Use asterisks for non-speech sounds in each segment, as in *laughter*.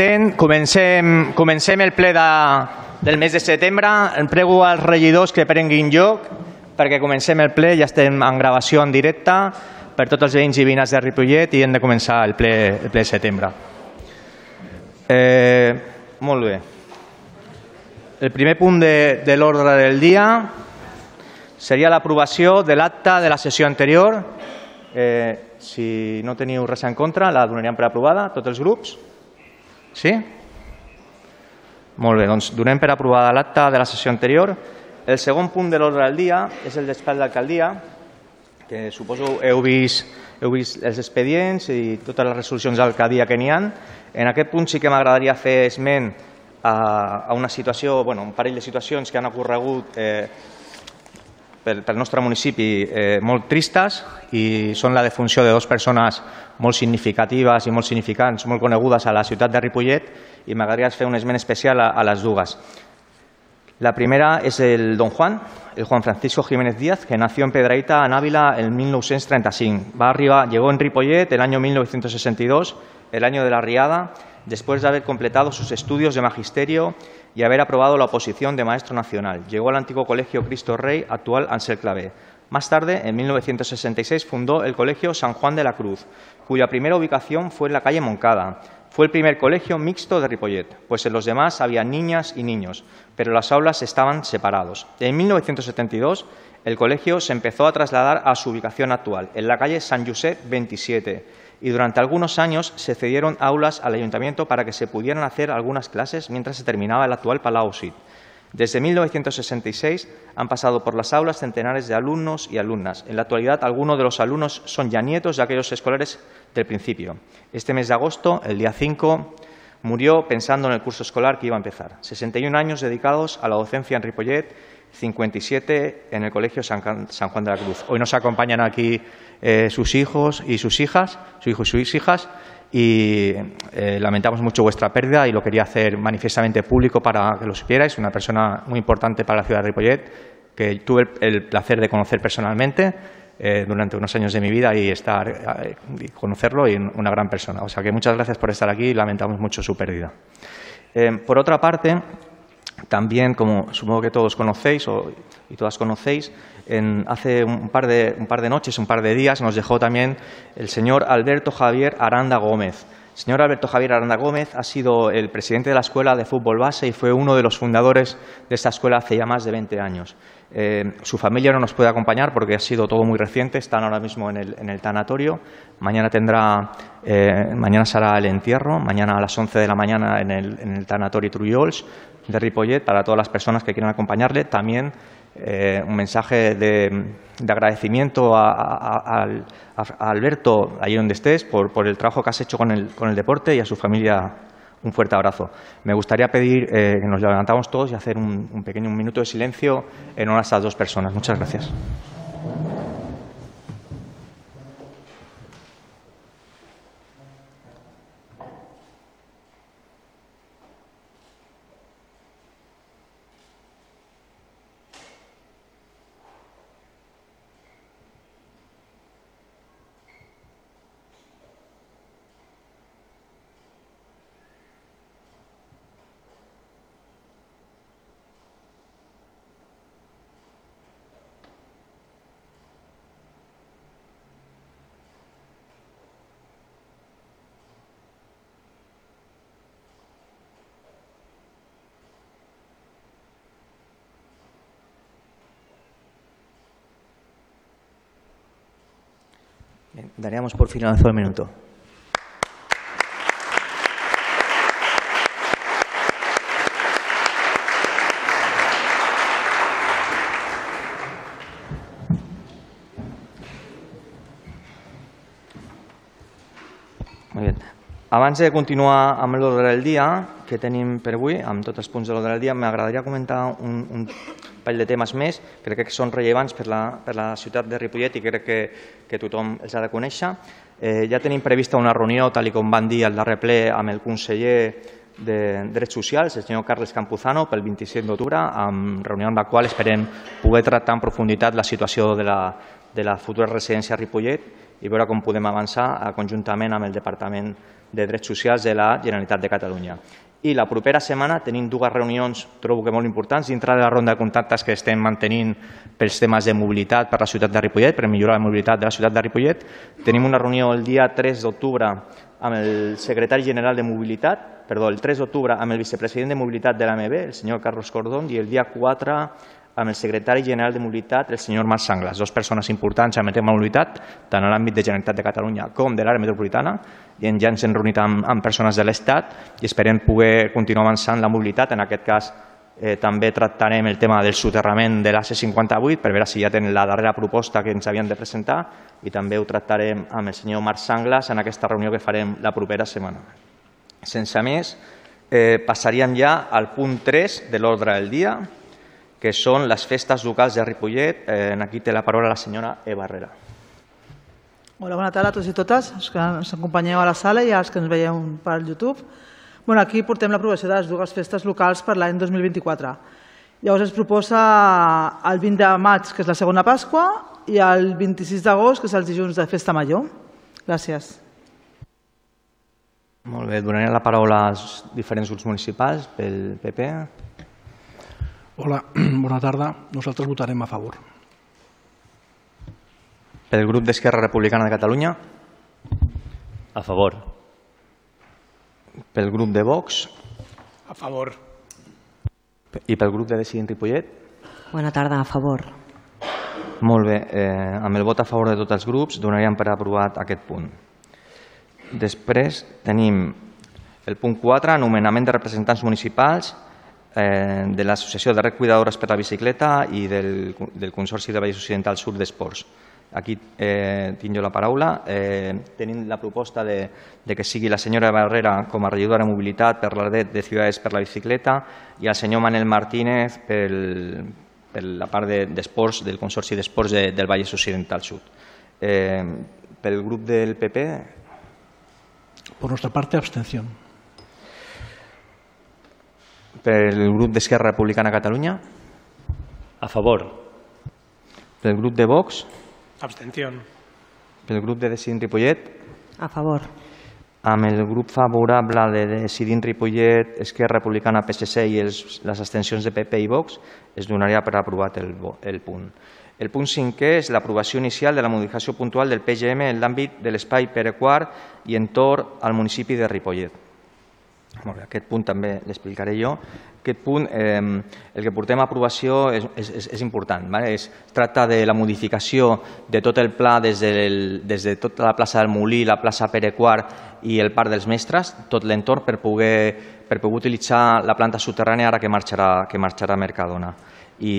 assistent, comencem, comencem el ple de, del mes de setembre. Em prego als regidors que prenguin lloc perquè comencem el ple, ja estem en gravació en directe per tots els veïns i veïnes de Ripollet i hem de començar el ple, el ple de setembre. Eh, molt bé. El primer punt de, de l'ordre del dia seria l'aprovació de l'acte de la sessió anterior. Eh, si no teniu res en contra, la donaríem per aprovada, tots els grups? Sí? Molt bé, doncs donem per aprovada l'acte de la sessió anterior. El segon punt de l'ordre del dia és el despatx d'alcaldia, que suposo heu vist, heu vist els expedients i totes les resolucions d'alcaldia que n'hi ha. En aquest punt sí que m'agradaria fer esment a, a una situació, bueno, un parell de situacions que han ocorregut eh, pel, pel nostre municipi eh, molt tristes i són la defunció de dues persones molt significatives i molt significants, molt conegudes a la ciutat de Ripollet i m'agradaria fer un esment especial a, a les dues. La primera es el don Juan, el Juan Francisco Jiménez Díaz, que nació en Pedraíta, en Ávila, en 1935. Va arriba, llegó en Ripollet el año 1962, el año de la Riada, después de haber completado sus estudios de magisterio y haber aprobado la oposición de maestro nacional. Llegó al antiguo Colegio Cristo Rey, actual Ansel Clavé. Más tarde, en 1966, fundó el Colegio San Juan de la Cruz, cuya primera ubicación fue en la calle Moncada. Fue el primer colegio mixto de Ripollet, pues en los demás había niñas y niños, pero las aulas estaban separados. En 1972, el colegio se empezó a trasladar a su ubicación actual, en la calle San Josep 27, y durante algunos años se cedieron aulas al ayuntamiento para que se pudieran hacer algunas clases mientras se terminaba el actual Palau Suite. Desde 1966 han pasado por las aulas centenares de alumnos y alumnas. En la actualidad, algunos de los alumnos son ya nietos de aquellos escolares del principio. Este mes de agosto, el día 5, murió pensando en el curso escolar que iba a empezar. 61 años dedicados a la docencia en Ripollet, 57 en el Colegio San Juan de la Cruz. Hoy nos acompañan aquí eh, sus hijos y sus hijas, su hijo y sus hijas, y eh, lamentamos mucho vuestra pérdida y lo quería hacer manifiestamente público para que lo supierais. Una persona muy importante para la ciudad de Ripollet que tuve el placer de conocer personalmente eh, durante unos años de mi vida y estar conocerlo y una gran persona. O sea que muchas gracias por estar aquí y lamentamos mucho su pérdida. por otra parte, también, como supongo que todos conocéis o, y todas conocéis, hace un par, de, un par de noches, un par de días, nos dejó también el señor Alberto Javier Aranda Gómez. El señor Alberto Javier Aranda Gómez ha sido el presidente de la Escuela de Fútbol Base y fue uno de los fundadores de esta escuela hace ya más de 20 años. Eh, su familia no nos puede acompañar porque ha sido todo muy reciente, están ahora mismo en el, tanatorio. Mañana, tendrá, eh, mañana será el entierro, mañana a las 11 de la mañana en el, en el tanatorio Trullols de Ripollet para todas las personas que quieran acompañarle. También eh, un mensaje de, de agradecimiento a, Alberto, ahí donde estés, por, por, el trabajo que has hecho con el, con el deporte y a su familia un fuerte abrazo. Me gustaría pedir eh, que nos levantamos todos y hacer un, un pequeño un minuto de silencio en honor a estas dos personas. Muchas gracias. Finalizado el minuto. Abans de continuar amb l'ordre del dia que tenim per avui, amb tots els punts de l'ordre del dia, m'agradaria comentar un, un parell de temes més, crec que són rellevants per la, per la ciutat de Ripollet i crec que, que tothom els ha de conèixer. Eh, ja tenim prevista una reunió, tal com van dir al darrer ple, amb el conseller de Drets Socials, el senyor Carles Campuzano, pel 27 d'octubre, amb reunió en la qual esperem poder tractar en profunditat la situació de la, de la futura residència a Ripollet i veure com podem avançar conjuntament amb el Departament de Drets Socials de la Generalitat de Catalunya. I la propera setmana tenim dues reunions, trobo que molt importants, dintre de la ronda de contactes que estem mantenint pels temes de mobilitat per la ciutat de Ripollet, per millorar la mobilitat de la ciutat de Ripollet. Tenim una reunió el dia 3 d'octubre amb el secretari general de Mobilitat, perdó, el 3 d'octubre amb el vicepresident de Mobilitat de l'AMB, el senyor Carlos Cordón, i el dia 4 amb el secretari general de Mobilitat, el senyor Marc Sanglas, dues persones importants en tema de mobilitat, tant a l'àmbit de Generalitat de Catalunya com de l'àrea metropolitana, i ja ens hem reunit amb, amb persones de l'Estat i esperem poder continuar avançant la mobilitat. En aquest cas, eh, també tractarem el tema del soterrament de la C58 per veure si ja tenen la darrera proposta que ens havien de presentar i també ho tractarem amb el senyor Marc Sanglas en aquesta reunió que farem la propera setmana. Sense més, eh, passaríem ja al punt 3 de l'ordre del dia, que són les festes locals de Ripollet. Eh, aquí té la paraula la senyora Eva Herrera. Hola, bona tarda a tots i totes, els que ens acompanyeu a la sala i els que ens veieu per YouTube. Bueno, aquí portem l'aprovació de les dues festes locals per l'any 2024. Llavors es proposa el 20 de maig, que és la segona Pasqua, i el 26 d'agost, que és el dijuns de Festa Major. Gràcies. Molt bé, donaré la paraula als diferents grups municipals pel PP. Hola, *clears throat* bona tarda. Nosaltres votarem a favor. Pel grup d'Esquerra Republicana de Catalunya. A favor. Pel grup de Vox. A favor. I pel grup de Decidint Ripollet. Bona tarda, a favor. Molt bé, eh, amb el vot a favor de tots els grups donaríem per aprovat aquest punt. Després tenim el punt 4, anomenament de representants municipals eh, de l'Associació de Red Cuidadores per la Bicicleta i del, del Consorci de Vallès Occidental Sur d'Esports. Aquí eh, tinc jo la paraula. Eh, tenim la proposta de, de que sigui la senyora Barrera com a regidora de mobilitat per la red de Ciudades per la Bicicleta i el senyor Manel Martínez pel, per la part d'esports de, del Consorci d'Esports de, del Vallès Occidental Sud. Eh, pel grup del PP... Por nuestra parte, abstención. Pel grup d'Esquerra Republicana de Catalunya. A favor. Pel grup de Vox. Abstención. Pel grup de Decidint Ripollet. A favor. Amb el grup favorable de Decidint Ripollet, Esquerra Republicana, PSC i els, les abstencions de PP i Vox, es donaria per aprovat el, el punt. El punt cinquè és l'aprovació inicial de la modificació puntual del PGM en l'àmbit de l'espai perequart i entorn al municipi de Ripollet. Molt bé, aquest punt també l'explicaré jo. Aquest punt, eh, el que portem a aprovació és, és, és important. Vale? Es tracta de la modificació de tot el pla des, del, des de tota la plaça del Molí, la plaça Perequart i el Parc dels Mestres, tot l'entorn per poder, per poder utilitzar la planta soterrània ara que marxarà, que marxarà a Mercadona. I,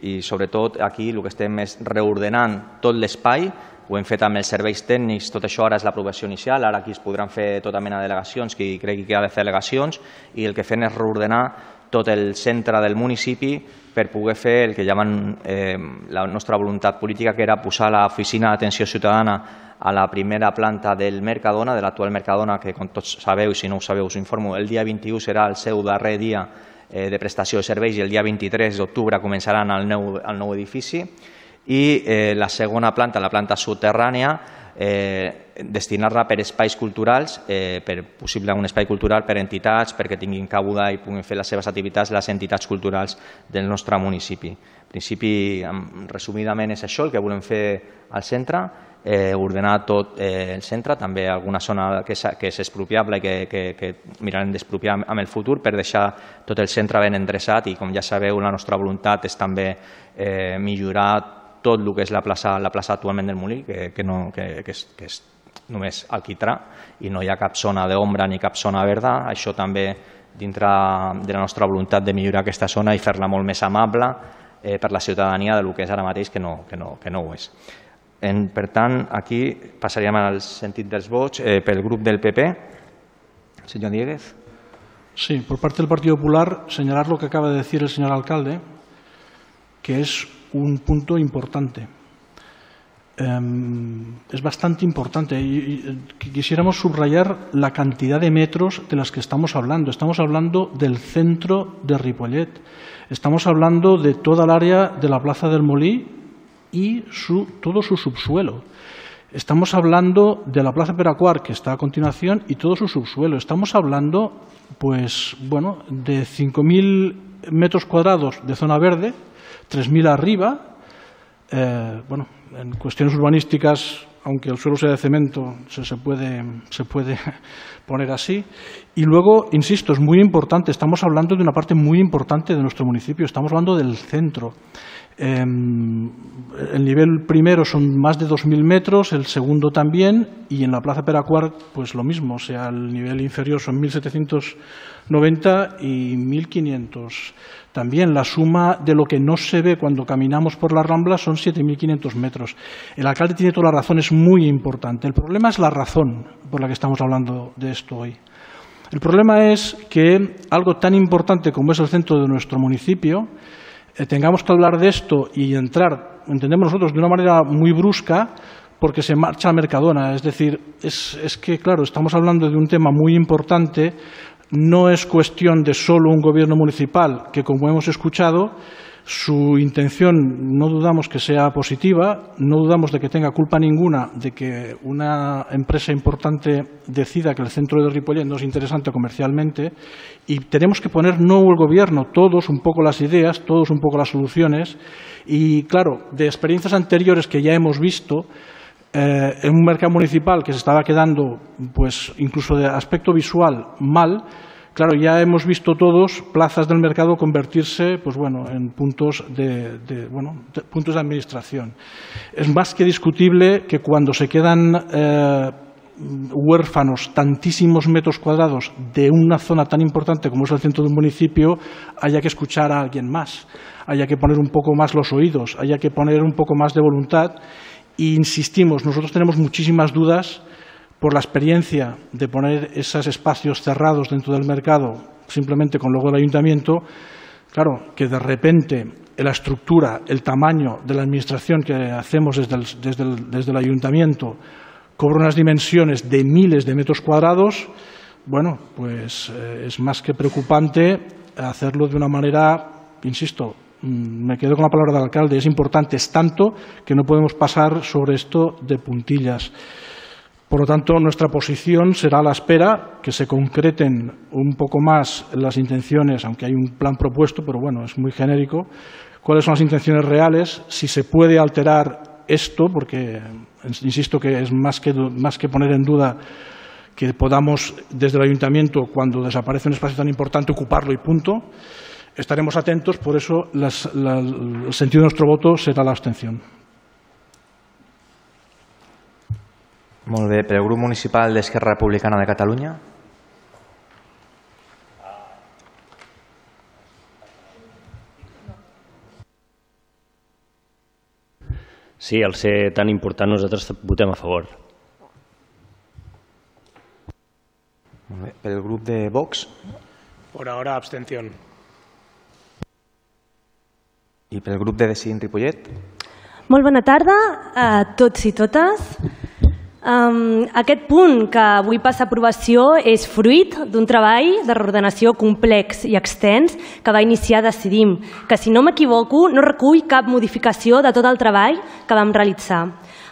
I sobretot aquí el que estem és reordenant tot l'espai ho hem fet amb els serveis tècnics, tot això ara és l'aprovació inicial, ara aquí es podran fer tota mena de delegacions, qui cregui que ha de fer delegacions, i el que fem és reordenar tot el centre del municipi per poder fer el que llamen eh, la nostra voluntat política, que era posar l'oficina d'atenció ciutadana a la primera planta del Mercadona, de l'actual Mercadona, que com tots sabeu, i si no ho sabeu us informo, el dia 21 serà el seu darrer dia eh, de prestació de serveis i el dia 23 d'octubre començaran al nou, al nou edifici i eh, la segona planta, la planta soterrània, eh, destinar-la per espais culturals, eh, per possible un espai cultural per entitats, perquè tinguin cabuda i puguin fer les seves activitats les entitats culturals del nostre municipi. En principi, resumidament, és això el que volem fer al centre, eh, ordenar tot eh, el centre, també alguna zona que és, que és expropiable i que, que, que mirarem d'expropiar amb el futur per deixar tot el centre ben endreçat i, com ja sabeu, la nostra voluntat és també eh, millorar tot el que és la plaça, la plaça actualment del Molí, que, que, no, que, que, és, que és només alquitrà i no hi ha cap zona d'ombra ni cap zona verda. Això també dintre de la nostra voluntat de millorar aquesta zona i fer-la molt més amable eh, per la ciutadania del que és ara mateix que no, que no, que no ho és. En, per tant, aquí passaríem al sentit dels vots eh, pel grup del PP. Senyor Dieguez. Sí, por parte del Partido Popular, señalar lo que acaba de decir el señor alcalde, que es un punto importante. Eh, es bastante importante y, y, quisiéramos subrayar la cantidad de metros de las que estamos hablando. Estamos hablando del centro de Ripollet, estamos hablando de toda el área de la Plaza del Molí y su, todo su subsuelo. Estamos hablando de la Plaza Peracuar, que está a continuación, y todo su subsuelo. Estamos hablando, pues, bueno, de 5.000 metros cuadrados de zona verde, 3.000 arriba. Eh, bueno, en cuestiones urbanísticas, aunque el suelo sea de cemento, se, se, puede, se puede *laughs* poner así. Y luego, insisto, es muy importante, estamos hablando de una parte muy importante de nuestro municipio, estamos hablando del centro. Eh, el nivel primero son más de 2.000 metros, el segundo también, y en la Plaza Peracuar, pues lo mismo, o sea, el nivel inferior son 1.790 y 1.500 también. La suma de lo que no se ve cuando caminamos por la Rambla son 7.500 metros. El alcalde tiene toda la razón, es muy importante. El problema es la razón por la que estamos hablando de esto hoy. El problema es que algo tan importante como es el centro de nuestro municipio, eh, tengamos que hablar de esto y entrar, entendemos nosotros, de una manera muy brusca, porque se marcha a Mercadona. Es decir, es, es, que, claro, estamos hablando de un tema muy importante. No es cuestión de solo un gobierno municipal, que, como hemos escuchado, su intención no dudamos que sea positiva, no dudamos de que tenga culpa ninguna de que una empresa importante decida que el centro de Ripollet no es interesante comercialmente y tenemos que poner no el gobierno, todos un poco las ideas, todos un poco las soluciones y claro, de experiencias anteriores que ya hemos visto, eh, en un mercado municipal que se estaba quedando, pues incluso de aspecto visual, mal, Claro, ya hemos visto todos plazas del mercado convertirse pues bueno, en puntos de, bueno, puntos de administración. Es más que discutible que cuando se quedan eh, huérfanos tantísimos metros cuadrados de una zona tan importante como es el centro de un municipio, haya que escuchar a alguien más, haya que poner un poco más los oídos, haya que poner un poco más de voluntad. E insistimos, nosotros tenemos muchísimas dudas por la experiencia de poner esos espacios cerrados dentro del mercado simplemente con logo del ayuntamiento, claro, que de repente la estructura, el tamaño de la administración que hacemos desde el, desde el, ayuntamiento cobra unas dimensiones de miles de metros cuadrados, bueno, pues eh, es más que preocupante hacerlo de una manera, insisto, me quedo con la palabra del alcalde, es importante, es tanto que no podemos pasar sobre esto de puntillas. Por lo tanto, nuestra posición será a la espera que se concreten un poco más las intenciones, aunque hay un plan propuesto, pero bueno, es muy genérico, cuáles son las intenciones reales, si se puede alterar esto, porque insisto que es más que, más que poner en duda que podamos desde el ayuntamiento, cuando desaparece un espacio tan importante, ocuparlo y punto. Estaremos atentos, por eso las, la, el sentido de nuestro voto será la abstención. Molt bé. Per el grup municipal d'Esquerra Republicana de Catalunya. Sí, al ser tan important nosaltres votem a favor. Molt bé. Per el grup de Vox Por ahora, abstención. I per el grup de Decidint Ripollet. Molt bona tarda a tots i totes. Um, aquest punt que avui passa a aprovació és fruit d'un treball de reordenació complex i extens que va iniciar Decidim, que si no m'equivoco no recull cap modificació de tot el treball que vam realitzar.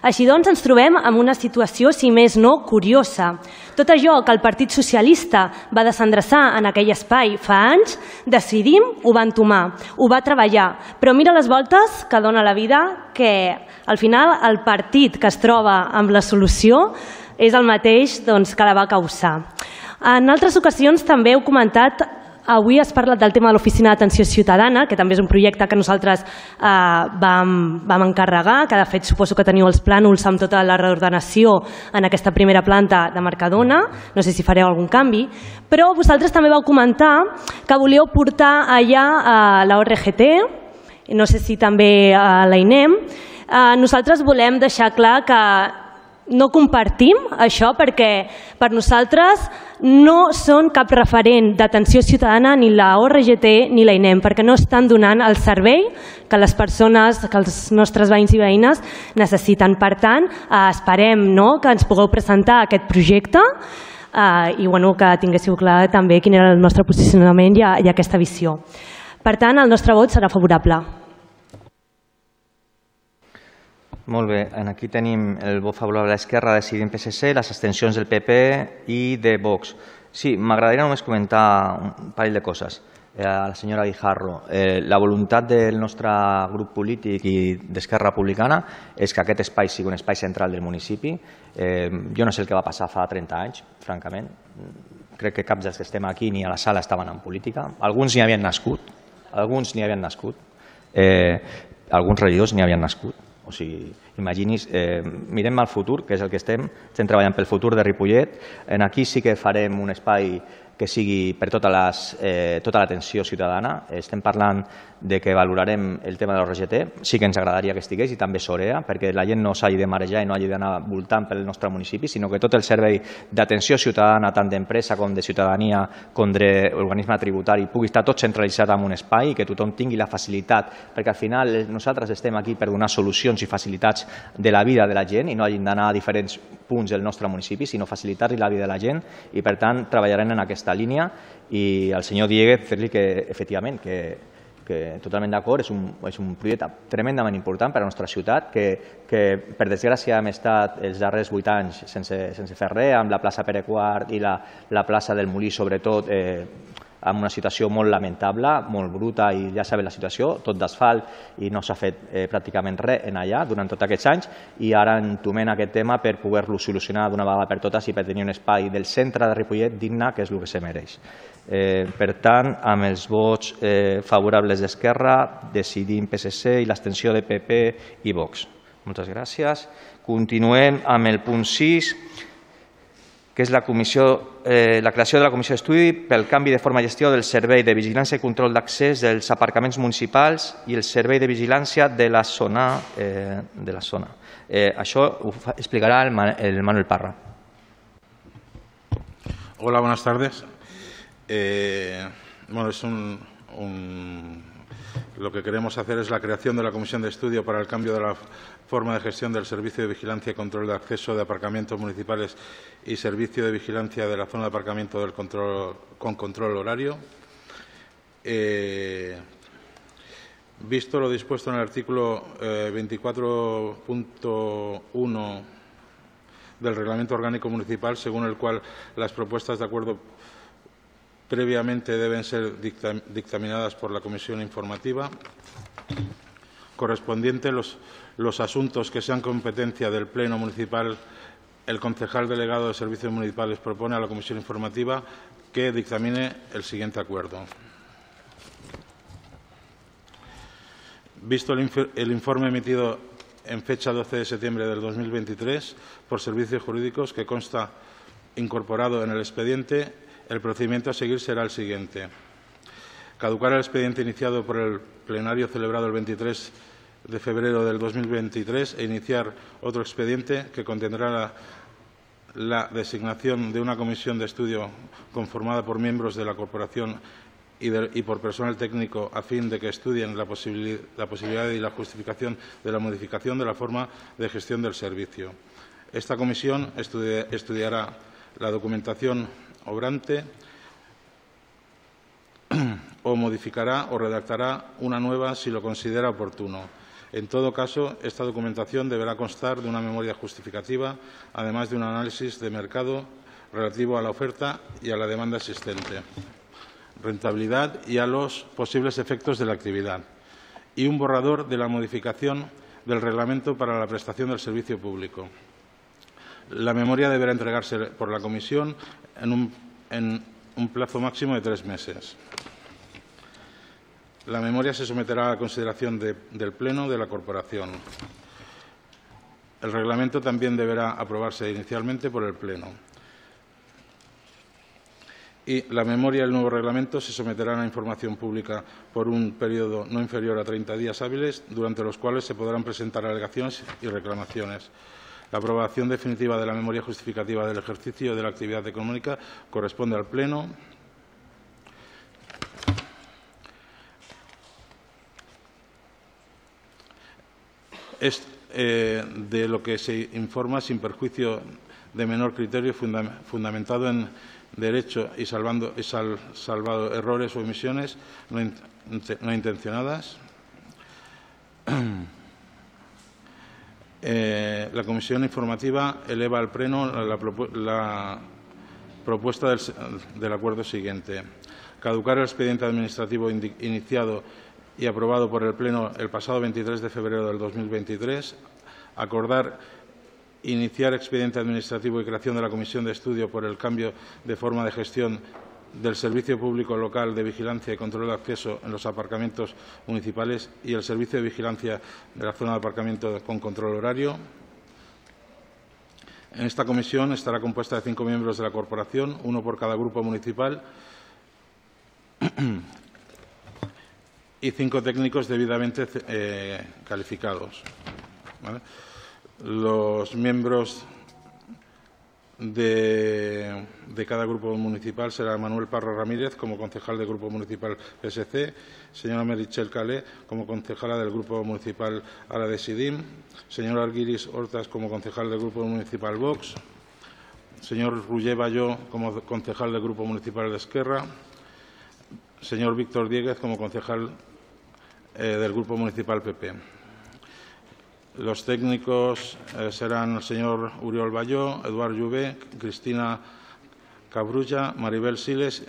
Així doncs, ens trobem en una situació, si més no, curiosa. Tot allò que el Partit Socialista va desendreçar en aquell espai fa anys, decidim, ho va entomar, ho va treballar. Però mira les voltes que dona la vida, que al final el partit que es troba amb la solució és el mateix doncs, que la va causar. En altres ocasions també heu comentat Avui has parlat del tema de l'Oficina d'Atenció Ciutadana, que també és un projecte que nosaltres eh, vam, vam encarregar, que de fet suposo que teniu els plànols amb tota la reordenació en aquesta primera planta de Mercadona, no sé si fareu algun canvi, però vosaltres també vau comentar que volíeu portar allà a la ORGT, no sé si també a l'AINEM, eh, nosaltres volem deixar clar que no compartim això perquè per nosaltres no són cap referent d'atenció ciutadana ni la ORGT ni la INEM perquè no estan donant el servei que les persones, que els nostres veïns i veïnes necessiten. Per tant, eh, esperem no, que ens pugueu presentar aquest projecte eh, i bueno, que tinguéssiu clar també quin era el nostre posicionament i, i aquesta visió. Per tant, el nostre vot serà favorable. Molt bé, aquí tenim el vot favorable de l'Esquerra, decidim PSC, les abstencions del PP i de Vox. Sí, m'agradaria només comentar un parell de coses. Eh, a la senyora Guijarro, eh, la voluntat del nostre grup polític i d'Esquerra Republicana és que aquest espai sigui un espai central del municipi. Eh, jo no sé el que va passar fa 30 anys, francament. Crec que cap dels que estem aquí ni a la sala estaven en política. Alguns n'hi havien nascut, alguns n'hi havien nascut, eh, alguns regidors n'hi havien nascut. O sigui, imagini's, eh, mirem al futur, que és el que estem, estem treballant pel futur de Ripollet. En aquí sí que farem un espai que sigui per tota les, eh, tota l'atenció ciutadana. Estem parlant de que valorarem el tema de l'ORGT, sí que ens agradaria que estigués i també Sorea, perquè la gent no s'hagi de marejar i no hagi d'anar voltant pel nostre municipi, sinó que tot el servei d'atenció ciutadana, tant d'empresa com de ciutadania, com d'organisme tributari, pugui estar tot centralitzat en un espai i que tothom tingui la facilitat, perquè al final nosaltres estem aquí per donar solucions i facilitats de la vida de la gent i no hagin d'anar a diferents punts del nostre municipi, sinó facilitar-li la vida de la gent i, per tant, treballarem en aquesta línia. I al senyor Dieguez fer-li que, efectivament, que, que totalment d'acord, és, un, és un projecte tremendament important per a la nostra ciutat, que, que per desgràcia hem estat els darrers vuit anys sense, sense fer res, amb la plaça Pere Quart i la, la plaça del Molí, sobretot, eh, en una situació molt lamentable, molt bruta i ja sabeu la situació, tot d'asfalt i no s'ha fet eh, pràcticament res en allà durant tots aquests anys i ara entomem aquest tema per poder-lo solucionar d'una vegada per totes i per tenir un espai del centre de Ripollet digne, que és el que se mereix. Eh, per tant, amb els vots eh, favorables d'Esquerra, decidim PSC i l'extensió de PP i Vox. Moltes gràcies. Continuem amb el punt 6 que és la, comissió, eh, la creació de la Comissió d'Estudi pel canvi de forma de gestió del Servei de Vigilància i Control d'Accés dels aparcaments municipals i el Servei de Vigilància de la zona. Eh, de la zona. Eh, això ho explicarà el, el Manuel Parra. Hola, buenas tardes. Eh, bueno, es un, un, lo que queremos hacer es la creación de la Comisión de Estudio para el cambio de la forma de gestión del Servicio de Vigilancia y Control de Acceso de Aparcamientos Municipales y Servicio de Vigilancia de la Zona de Aparcamiento con control horario. Eh, visto lo dispuesto en el artículo eh, 24.1 del Reglamento Orgánico Municipal, según el cual las propuestas de acuerdo previamente deben ser dictaminadas por la Comisión Informativa correspondiente los los asuntos que sean competencia del Pleno Municipal, el concejal delegado de Servicios Municipales propone a la Comisión Informativa que dictamine el siguiente acuerdo. Visto el informe emitido en fecha 12 de septiembre del 2023 por Servicios Jurídicos que consta incorporado en el expediente, el procedimiento a seguir será el siguiente. Caducar el expediente iniciado por el plenario celebrado el 23 de febrero del 2023 e iniciar otro expediente que contendrá la, designación de una comisión de estudio conformada por miembros de la corporación y, por personal técnico a fin de que estudien la, posibilidad y la justificación de la modificación de la forma de gestión del servicio. Esta comisión estudiará la documentación obrante *clears throat* o modificará o redactará una nueva si lo considera oportuno en todo caso, esta documentación deberá constar de una memoria justificativa, además de un análisis de mercado relativo a la oferta y a la demanda existente, rentabilidad y a los posibles efectos de la actividad, y un borrador de la modificación del reglamento para la prestación del servicio público. La memoria deberá entregarse por la Comisión en un, plazo máximo de tres meses. La memoria se someterá a consideración del Pleno de la Corporación. El reglamento también deberá aprobarse inicialmente por el Pleno. Y la memoria y el nuevo reglamento se someterán a información pública por un periodo no inferior a 30 días hábiles, durante los cuales se podrán presentar alegaciones y reclamaciones. La aprobación definitiva de la memoria justificativa del ejercicio de la actividad económica corresponde al Pleno es eh, de lo que se informa sin perjuicio de menor criterio fundamentado en derecho y, salvando, salvado errores o omisiones no, intencionadas. Eh, la comisión informativa eleva al Pleno la, la propu- la propuesta del, acuerdo siguiente. Caducar el expediente administrativo iniciado y aprobado por el Pleno el pasado 23 de febrero del 2023. Acordar iniciar expediente administrativo y creación de la Comisión de Estudio por el cambio de forma de gestión del Servicio Público Local de Vigilancia y Control de Acceso en los aparcamientos municipales y el Servicio de Vigilancia de la zona de aparcamiento con control horario. En esta comisión estará compuesta de cinco miembros de la corporación, uno por cada grupo municipal y cinco técnicos debidamente eh, calificados. Los miembros de, de cada grupo municipal será Manuel Parra Ramírez como concejal del Grupo Municipal PSC, señora Merichel Calé como concejala del Grupo Municipal Ara de Sidim, señor Arguiris Hortas como concejal del Grupo Municipal Vox, señor Rullé Bayó como concejal del Grupo Municipal de Esquerra, señor Víctor Dieguez como concejal eh, del Grupo Municipal PP. Los técnicos eh, serán el señor Uriol Bayó, Eduard Lluvé, Cristina Cabrulla, Maribel Siles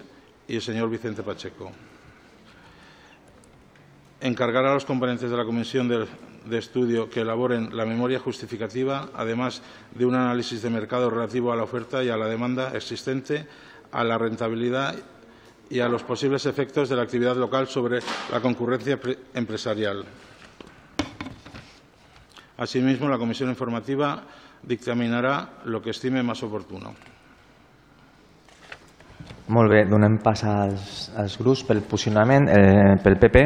y el señor Vicente Pacheco. Encargará a los componentes de la comisión de, de estudio que elaboren la memoria justificativa, además de un análisis de mercado relativo a la oferta y a la demanda existente, a la rentabilidad y a los posibles efectos de la actividad local sobre la concurrencia pre- empresarial. Asimismo, la Comisión Informativa dictaminarà lo que estime más oportuno. Molt bé, donem pas als, als grups pel posicionament. Eh, pel PP,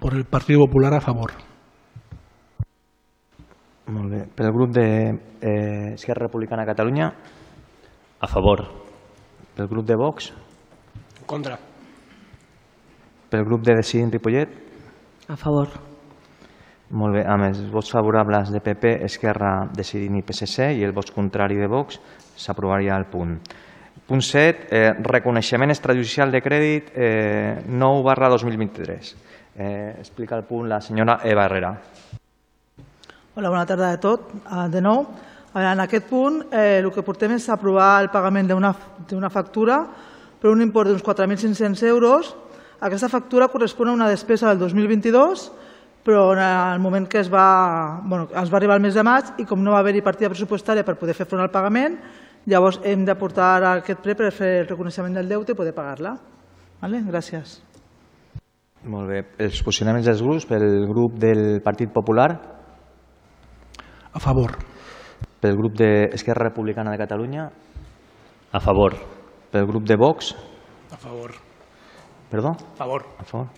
Por el Partido Popular a favor. molt bé. pel grup d'Esquerra eh, Esquerra Republicana de Catalunya, A favor. pel grup de Vox, Contra. pel grup de Decidint Ripollet, A favor. Molt bé, amb els vots favorables de PP, Esquerra, Decidint i PSC i el vot contrari de Vox, s'aprovaria el punt. Punt 7, eh, reconeixement extrajudicial de crèdit eh, 9 barra 2023. Eh, explica el punt la senyora Eva Herrera. Hola, bona tarda a tot, eh, de nou. En aquest punt eh, el que portem és aprovar el pagament d'una d'una factura per un import d'uns 4.500 euros. Aquesta factura correspon a una despesa del 2022, però en el moment que es va, bueno, es va arribar al mes de maig i com no va haver-hi partida pressupostària per poder fer front al pagament, llavors hem d'aportar ara aquest pre per fer el reconeixement del deute i poder pagar-la. Vale? Gràcies. Molt bé, els posicionaments dels grups, pel grup del Partit Popular, A favor. Pel grup d'Esquerra Republicana de Catalunya, A favor. pel grup de Vox, A favor. perdó, A favor. a favor,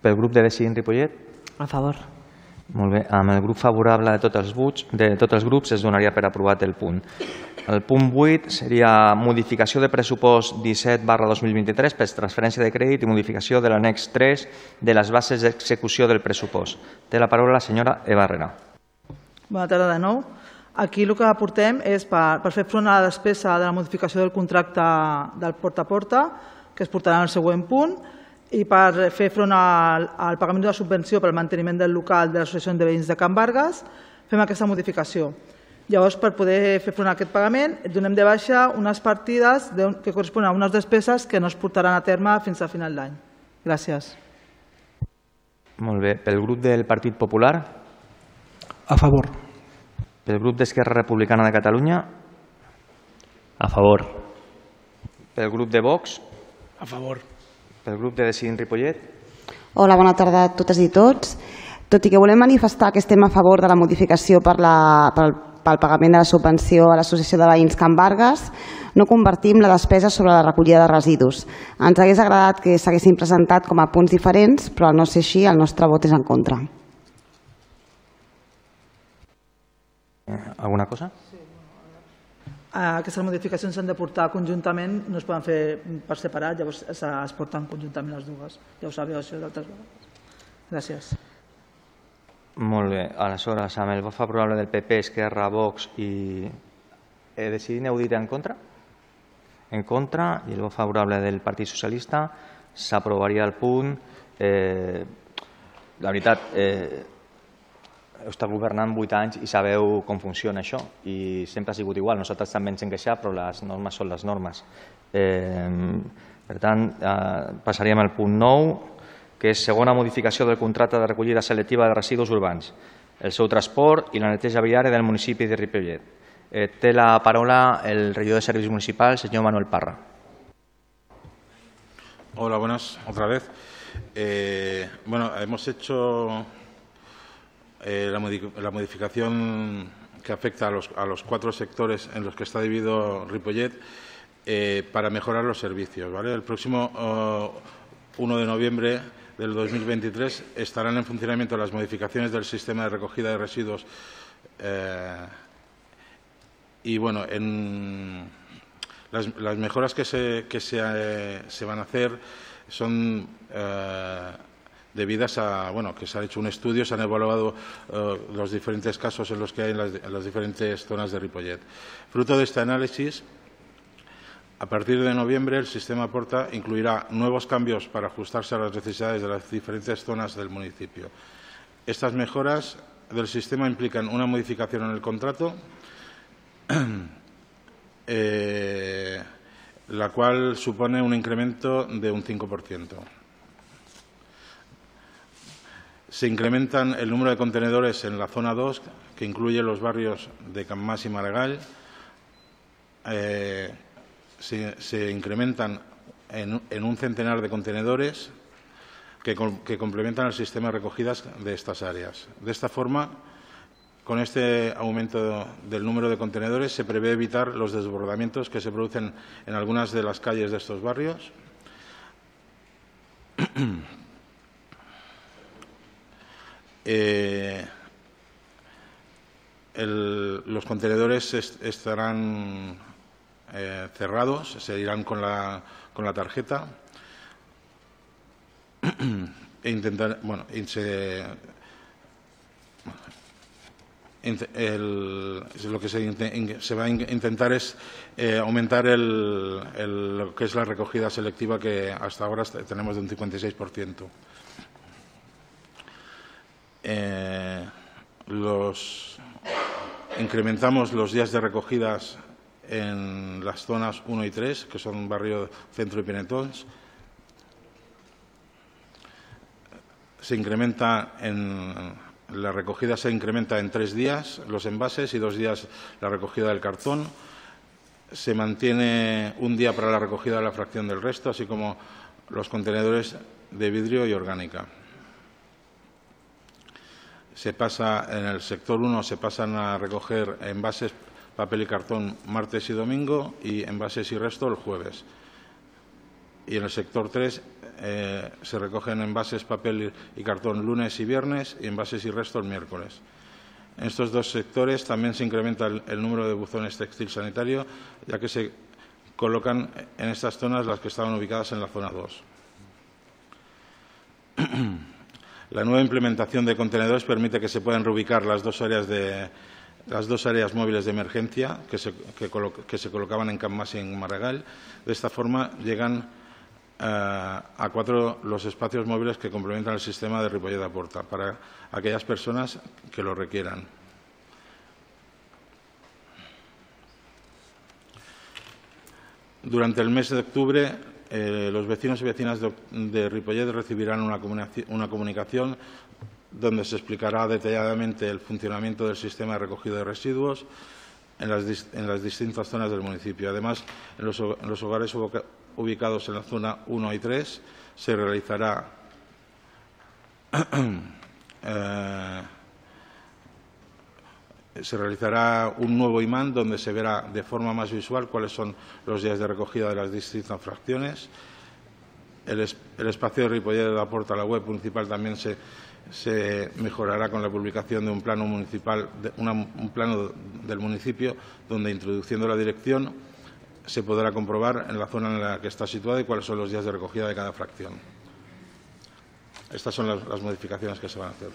pel grup de Decidint Ripollet, A favor. Molt bé, amb el grup favorable de tots els, vots, de tots els grups es donaria per aprovat el punt. El punt 8 seria modificació de pressupost 17 barra 2023 per transferència de crèdit i modificació de l'annex 3 de les bases d'execució del pressupost. Té la paraula la senyora Eva Herrera. Bona tarda de nou. Aquí el que aportem és per, per fer front a la despesa de la modificació del contracte del porta a porta, que es portarà en el següent punt, i per fer front al, al pagament de la subvenció per al manteniment del local de l'Associació de Veïns de Can Vargas, fem aquesta modificació. Llavors, per poder fer front a aquest pagament, donem de baixa unes partides de, que corresponen a unes despeses que no es portaran a terme fins a final d'any. Gràcies. Molt bé, pel grup del Partit Popular, A favor. Pel grup d'Esquerra Republicana de Catalunya, A favor. pel grup de Vox, A favor. pel grup de Decidint Ripollet, Hola, bona tarda a totes i tots. Tot i que volem manifestar que estem a favor de la modificació per la, pel, pel pagament de la subvenció a l'Associació de Veïns Can Vargas, no convertim la despesa sobre la recollida de residus. Ens hagués agradat que s'haguessin presentat com a punts diferents, però al no ser així, el nostre vot és en contra. Alguna cosa? Eh, Aquestes modificacions s'han de portar conjuntament, no es poden fer per separat, llavors es, porten conjuntament les dues. Ja ho sabeu això d'altres vegades. Gràcies. Molt bé, aleshores, amb el vot favorable del PP, Esquerra, Vox i eh, decidint heu dit en contra? En contra, i el vot favorable del Partit Socialista, s'aprovaria el punt. Eh, la veritat, eh, heu estat governant vuit anys i sabeu com funciona això i sempre ha sigut igual. Nosaltres també ens hem queixat, però les normes són les normes. Eh, per tant, eh, passaríem al punt 9, que és segona modificació del contracte de recollida selectiva de residus urbans, el seu transport i la neteja viària del municipi de Ripollet. Eh, té la paraula el regidor de Serveis Municipals, senyor Manuel Parra. Hola, buenas, otra vez. Eh, bueno, hemos hecho eh, la, modi- la modificación que afecta a los, a los cuatro sectores en los que está dividido Ripollet eh, para mejorar los servicios. ¿vale? El próximo oh, 1 de noviembre del 2023 estarán en funcionamiento las modificaciones del sistema de recogida de residuos eh, y bueno, en las, las mejoras que, se, que se, se van a hacer son debidas a bueno que se ha hecho un estudio, se han evaluado eh, los diferentes casos en los que hay en las, en las diferentes zonas de Ripollet. Fruto de este análisis, a partir de noviembre, el sistema Porta incluirá nuevos cambios para ajustarse a las necesidades de las diferentes zonas del municipio. Estas mejoras del sistema implican una modificación en el contrato, *clears throat* eh, la cual supone un incremento de un 5%. Se incrementan el número de contenedores en la zona 2, que incluye los barrios de Cammás y Maragall. Eh, se, incrementan en, un centenar de contenedores que, que complementan el sistema de recogidas de estas áreas. De esta forma, con este aumento del número de contenedores se prevé evitar los desbordamientos que se producen en algunas de las calles de estos barrios. *clears throat* Eh, el- los contenedores est- estarán eh, cerrados, se irán con la, con la tarjeta e intentar, bueno, se, lo que se, se va a in- intentar es eh, aumentar el, lo que es la recogida selectiva que hasta ahora tenemos de un 56%. Eh, los, incrementamos los días de recogidas en las zonas 1 y 3, que son barrio centro y Pinetons. Se incrementa en la recogida se incrementa en tres días los envases y dos días la recogida del cartón. Se mantiene un día para la recogida de la fracción del resto, así como los contenedores de vidrio y orgánica se pasa en el sector 1 se pasan a recoger envases, papel y cartón martes y domingo y envases y resto el jueves. Y en el sector 3 eh, se recogen envases, papel y cartón lunes y viernes y envases y resto el miércoles. En estos dos sectores también se incrementa el, número de buzones textil sanitario, ya que se colocan en estas zonas las que estaban ubicadas en la zona 2. *clears throat* La nueva implementación de contenedores permite que se puedan reubicar las dos áreas de las dos áreas móviles de emergencia que se, que se colocaban en Camas y en Maragall. De esta forma llegan eh, a cuatro los espacios móviles que complementan el sistema de Ripollet a Porta para aquellas personas que lo requieran. Durante el mes de octubre, eh, los vecinos y vecinas de, de Ripollet recibirán una, una comunicación donde se explicará detalladamente el funcionamiento del sistema de recogida de residuos en las, en las distintas zonas del municipio. Además, en los, en los hogares ubica- ubicados en la zona 1 y 3 se realizará *clears throat* eh, se realizará un nuevo imán donde se verá de forma más visual cuáles son los días de recogida de las distintas fracciones. El, es- el espacio de Ripollet de la Porta a la web municipal también se, mejorará con la publicación de un plano municipal, un plano del municipio, donde introduciendo la dirección se podrá comprobar en la zona en la que está situada y cuáles son los días de recogida de cada fracción. Estas son las modificaciones que se van a hacer.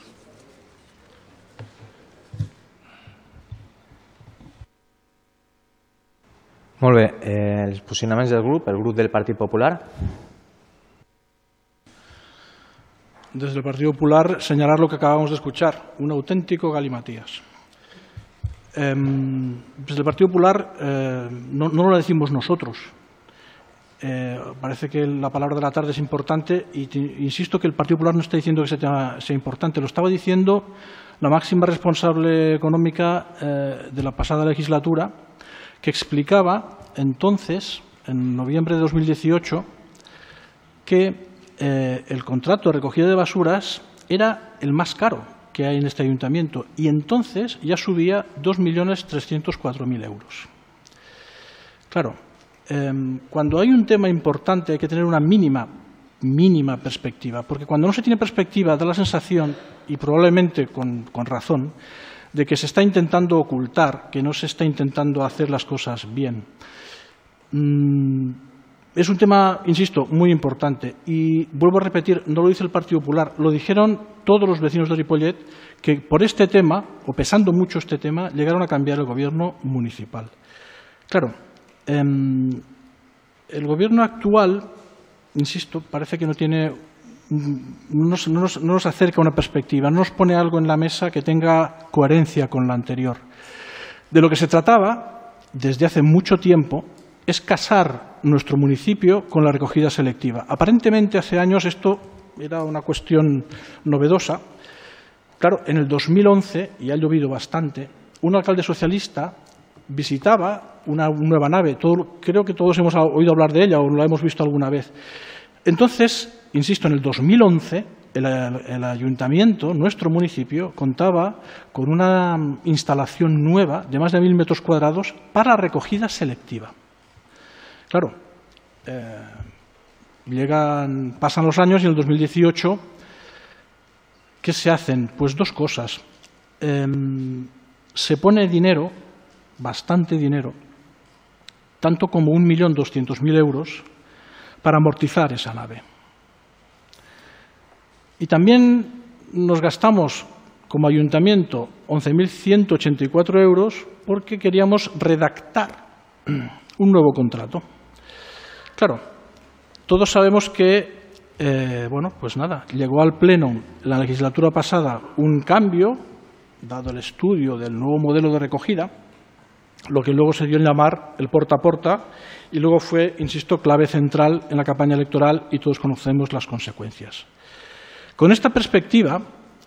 Molt bé. Eh, del grup, el grup del Partit Popular. Desde el Partido Popular señalar lo que acabamos de escuchar, un auténtico galimatías. Eh, desde el Partido Popular eh, no, lo decimos nosotros. Eh, parece que la palabra de la tarde es importante y insisto que el Partido Popular no está diciendo que ese tema sea importante, lo estaba diciendo la máxima responsable económica eh, de la pasada legislatura, que explicaba entonces, en noviembre de 2018, que eh, el contrato de recogida de basuras era el más caro que hay en este ayuntamiento y entonces ya subía 2.304.000 euros. Claro, eh, cuando hay un tema importante hay que tener una mínima, mínima perspectiva, porque cuando no se tiene perspectiva da la sensación, y probablemente con, con razón, de que se está intentando ocultar, que no se está intentando hacer las cosas bien. Mm, es un tema, insisto, muy importante y vuelvo a repetir, no lo dice el Partido Popular, lo dijeron todos los vecinos de Ripollet que por este tema, o pesando mucho este tema, llegaron a cambiar el gobierno municipal. Claro, eh, el gobierno actual, insisto, parece que no tiene nos, no, nos, no nos, acerca una perspectiva, no nos pone algo en la mesa que tenga coherencia con la anterior. De lo que se trataba desde hace mucho tiempo es casar nuestro municipio con la recogida selectiva. Aparentemente hace años esto era una cuestión novedosa. Claro, en el 2011, y ha llovido bastante, un alcalde socialista visitaba una nueva nave. Creo que todos hemos oído hablar de ella o la hemos visto alguna vez. Entonces, insisto, en el 2011 el, el, ayuntamiento, nuestro municipio, contaba con una instalación nueva de más de mil metros cuadrados para recogida selectiva. Claro, eh, llegan, pasan los años y en el 2018, ¿qué se hacen? Pues dos cosas. Eh, se pone dinero, bastante dinero, tanto como 1.200.000 euros, para amortizar esa nave. Y también nos gastamos como ayuntamiento 11.184 euros porque queríamos redactar un nuevo contrato. Claro, todos sabemos que, eh, bueno, pues nada, llegó al Pleno la legislatura pasada un cambio, dado el estudio del nuevo modelo de recogida, lo que luego se dio en llamar el porta a porta y luego fue, insisto, clave central en la campaña electoral y todos conocemos las consecuencias. Con esta perspectiva,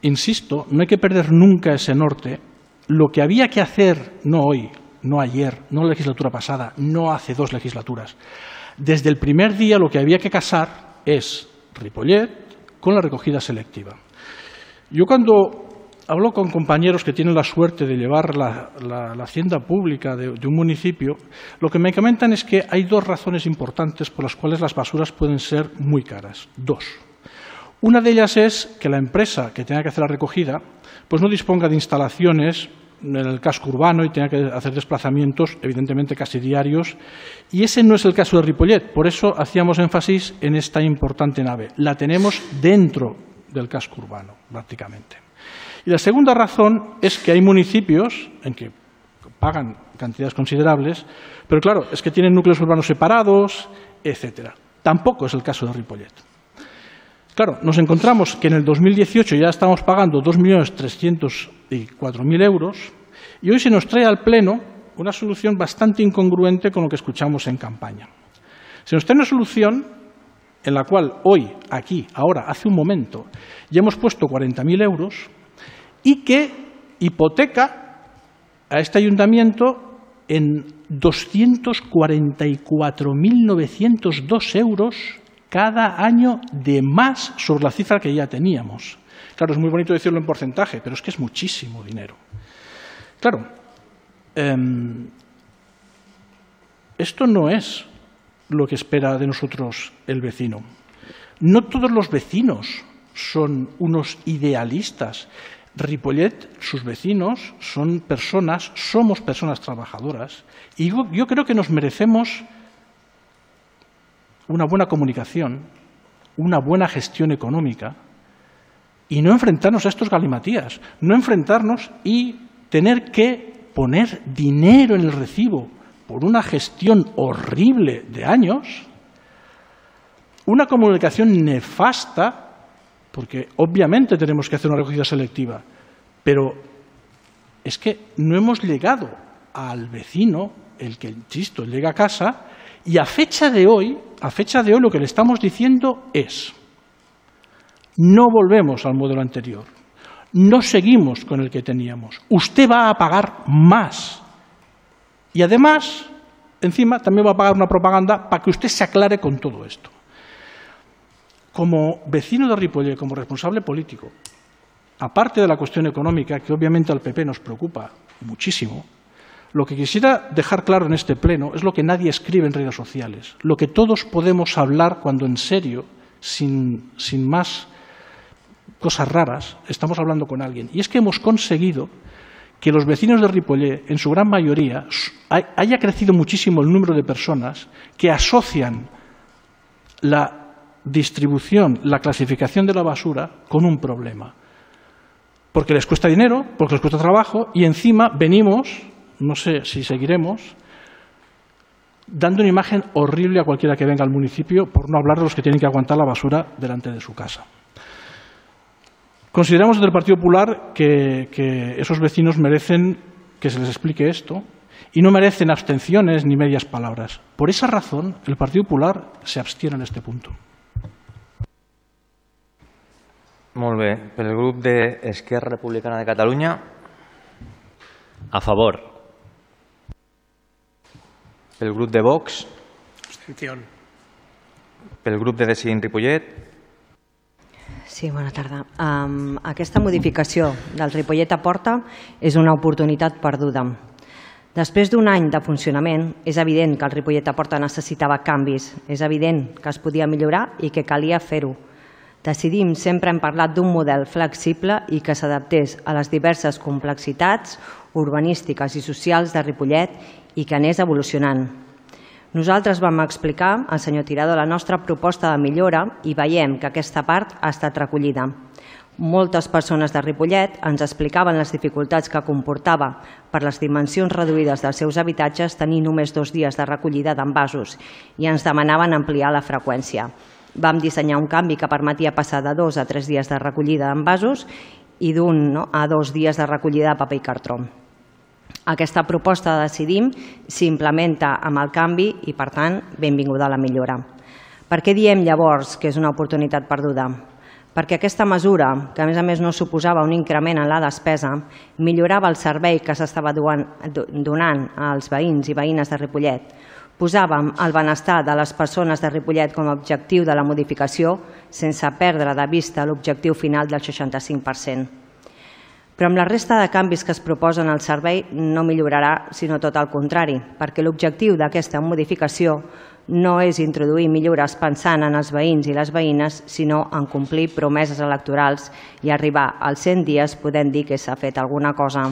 insisto, no hay que perder nunca ese norte. Lo que había que hacer, no hoy, no ayer, no la legislatura pasada, no hace dos legislaturas. Desde el primer día lo que había que casar es Ripollet con la recogida selectiva. Yo cuando hablo con compañeros que tienen la suerte de llevar la, hacienda pública de, un municipio, lo que me comentan es que hay dos razones importantes por las cuales las basuras pueden ser muy caras. Dos. Una de ellas es que la empresa que tenga que hacer la recogida pues no disponga de instalaciones en el casco urbano y tenga que hacer desplazamientos, evidentemente casi diarios. Y ese no es el caso de Ripollet. Por eso hacíamos énfasis en esta importante nave. La tenemos dentro del casco urbano, prácticamente. Y la segunda razón es que hay municipios en que pagan cantidades considerables, pero claro, es que tienen núcleos urbanos separados, etcétera. Tampoco es el caso de Ripollet. Claro, nos encontramos que en el 2018 ya estamos pagando 2.304.000 euros y hoy se nos trae al Pleno una solución bastante incongruente con lo que escuchamos en campaña. Se nos trae una solución en la cual hoy, aquí, ahora, hace un momento, ya hemos puesto 40.000 euros y que hipoteca a este ayuntamiento en 244.902 euros cada año de más sobre la cifra que ya teníamos. Claro, es muy bonito decirlo en porcentaje, pero es que es muchísimo dinero. Claro, eh, esto no es lo que espera de nosotros el vecino. No todos los vecinos son unos idealistas. Ripollet, sus vecinos, son personas, somos personas trabajadoras y yo creo que nos merecemos una buena comunicación, una buena gestión económica y no enfrentarnos a estos galimatías, no enfrentarnos y tener que poner dinero en el recibo por una gestión horrible de años, una comunicación nefasta, porque obviamente tenemos que hacer una recogida selectiva, pero es que no hemos llegado al vecino, el que, insisto, llega a casa, y a fecha de hoy, a fecha de hoy lo que le estamos diciendo es, no volvemos al modelo anterior, no seguimos con el que teníamos, usted va a pagar más. Y además, encima, también va a pagar una propaganda para que usted se aclare con todo esto. Como vecino de Ripollet, como responsable político, aparte de la cuestión económica, que obviamente al PP nos preocupa muchísimo, lo que quisiera dejar claro en este pleno es lo que nadie escribe en redes sociales, lo que todos podemos hablar cuando en serio, sin, sin más cosas raras, estamos hablando con alguien. Y es que hemos conseguido que los vecinos de Ripollet, en su gran mayoría, haya crecido muchísimo el número de personas que asocian la distribución, la clasificación de la basura con un problema. Porque les cuesta dinero, porque les cuesta trabajo y encima venimos no sé si seguiremos, dando una imagen horrible a cualquiera que venga al municipio, por no hablar de los que tienen que aguantar la basura delante de su casa. Consideramos desde el Partido Popular que, esos vecinos merecen que se les explique esto y no merecen abstenciones ni medias palabras. Por esa razón, el Partido Popular se abstiene en este punto. Molt bé. Per el grup Republicana de Catalunya. A favor. Pel grup de Vox. Abstención. Pel grup de Decidim Ripollet. Sí, bona tarda. Um, aquesta modificació del Ripollet a Porta és una oportunitat perduda. Després d'un any de funcionament, és evident que el Ripollet a Porta necessitava canvis, és evident que es podia millorar i que calia fer-ho. Decidim, sempre hem parlat d'un model flexible i que s'adaptés a les diverses complexitats urbanístiques i socials de Ripollet i que anés evolucionant. Nosaltres vam explicar al senyor Tirado la nostra proposta de millora i veiem que aquesta part ha estat recollida. Moltes persones de Ripollet ens explicaven les dificultats que comportava per les dimensions reduïdes dels seus habitatges tenir només dos dies de recollida d'envasos i ens demanaven ampliar la freqüència. Vam dissenyar un canvi que permetia passar de dos a tres dies de recollida d'envasos i d'un no, a dos dies de recollida de paper i cartró. Aquesta proposta de Decidim s'implementa amb el canvi i, per tant, benvinguda a la millora. Per què diem llavors que és una oportunitat perduda? Perquè aquesta mesura, que a més a més no suposava un increment en la despesa, millorava el servei que s'estava donant als veïns i veïnes de Ripollet. Posàvem el benestar de les persones de Ripollet com a objectiu de la modificació sense perdre de vista l'objectiu final del 65%. Però amb la resta de canvis que es proposen al servei no millorarà, sinó tot el contrari, perquè l'objectiu d'aquesta modificació no és introduir millores pensant en els veïns i les veïnes, sinó en complir promeses electorals i arribar als 100 dies podent dir que s'ha fet alguna cosa.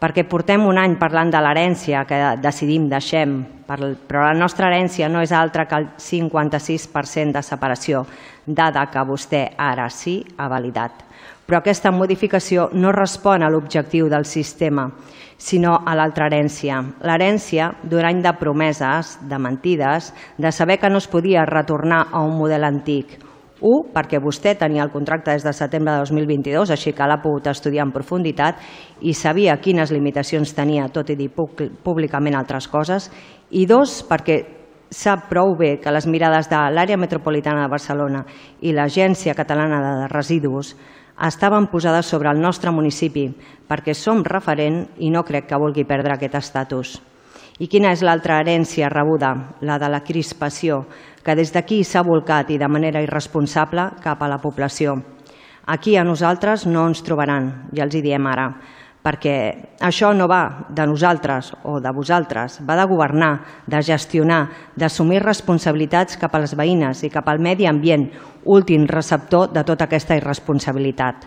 Perquè portem un any parlant de l'herència que decidim deixem, però la nostra herència no és altra que el 56% de separació, dada que vostè ara sí ha validat però aquesta modificació no respon a l'objectiu del sistema, sinó a l'altra herència. L'herència d'un any de promeses, de mentides, de saber que no es podia retornar a un model antic. Un, perquè vostè tenia el contracte des de setembre de 2022, així que l'ha pogut estudiar en profunditat i sabia quines limitacions tenia, tot i dir públicament altres coses. I dos, perquè sap prou bé que les mirades de l'àrea metropolitana de Barcelona i l'Agència Catalana de Residus estaven posades sobre el nostre municipi perquè som referent i no crec que vulgui perdre aquest estatus. I quina és l'altra herència rebuda? La de la crispació, que des d'aquí s'ha volcat i de manera irresponsable cap a la població. Aquí a nosaltres no ens trobaran, ja els hi diem ara, perquè això no va de nosaltres o de vosaltres, va de governar, de gestionar, d'assumir responsabilitats cap a les veïnes i cap al medi ambient, últim receptor de tota aquesta irresponsabilitat.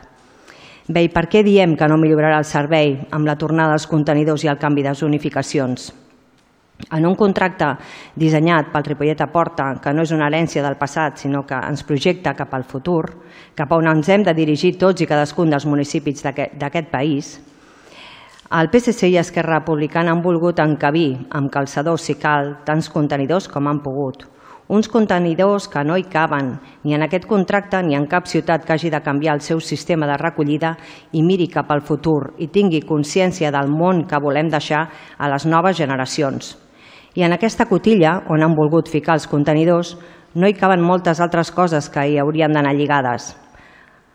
Bé, i per què diem que no millorarà el servei amb la tornada dels contenidors i el canvi de zonificacions? En un contracte dissenyat pel Ripollet a Porta, que no és una herència del passat, sinó que ens projecta cap al futur, cap a on ens hem de dirigir tots i cadascun dels municipis d'aquest país, El PSC i Esquerra Republicana han volgut encabir amb calçadors, si cal, tants contenidors com han pogut. Uns contenidors que no hi caben ni en aquest contracte ni en cap ciutat que hagi de canviar el seu sistema de recollida i miri cap al futur i tingui consciència del món que volem deixar a les noves generacions. I en aquesta cotilla, on han volgut ficar els contenidors, no hi caben moltes altres coses que hi haurien d'anar lligades.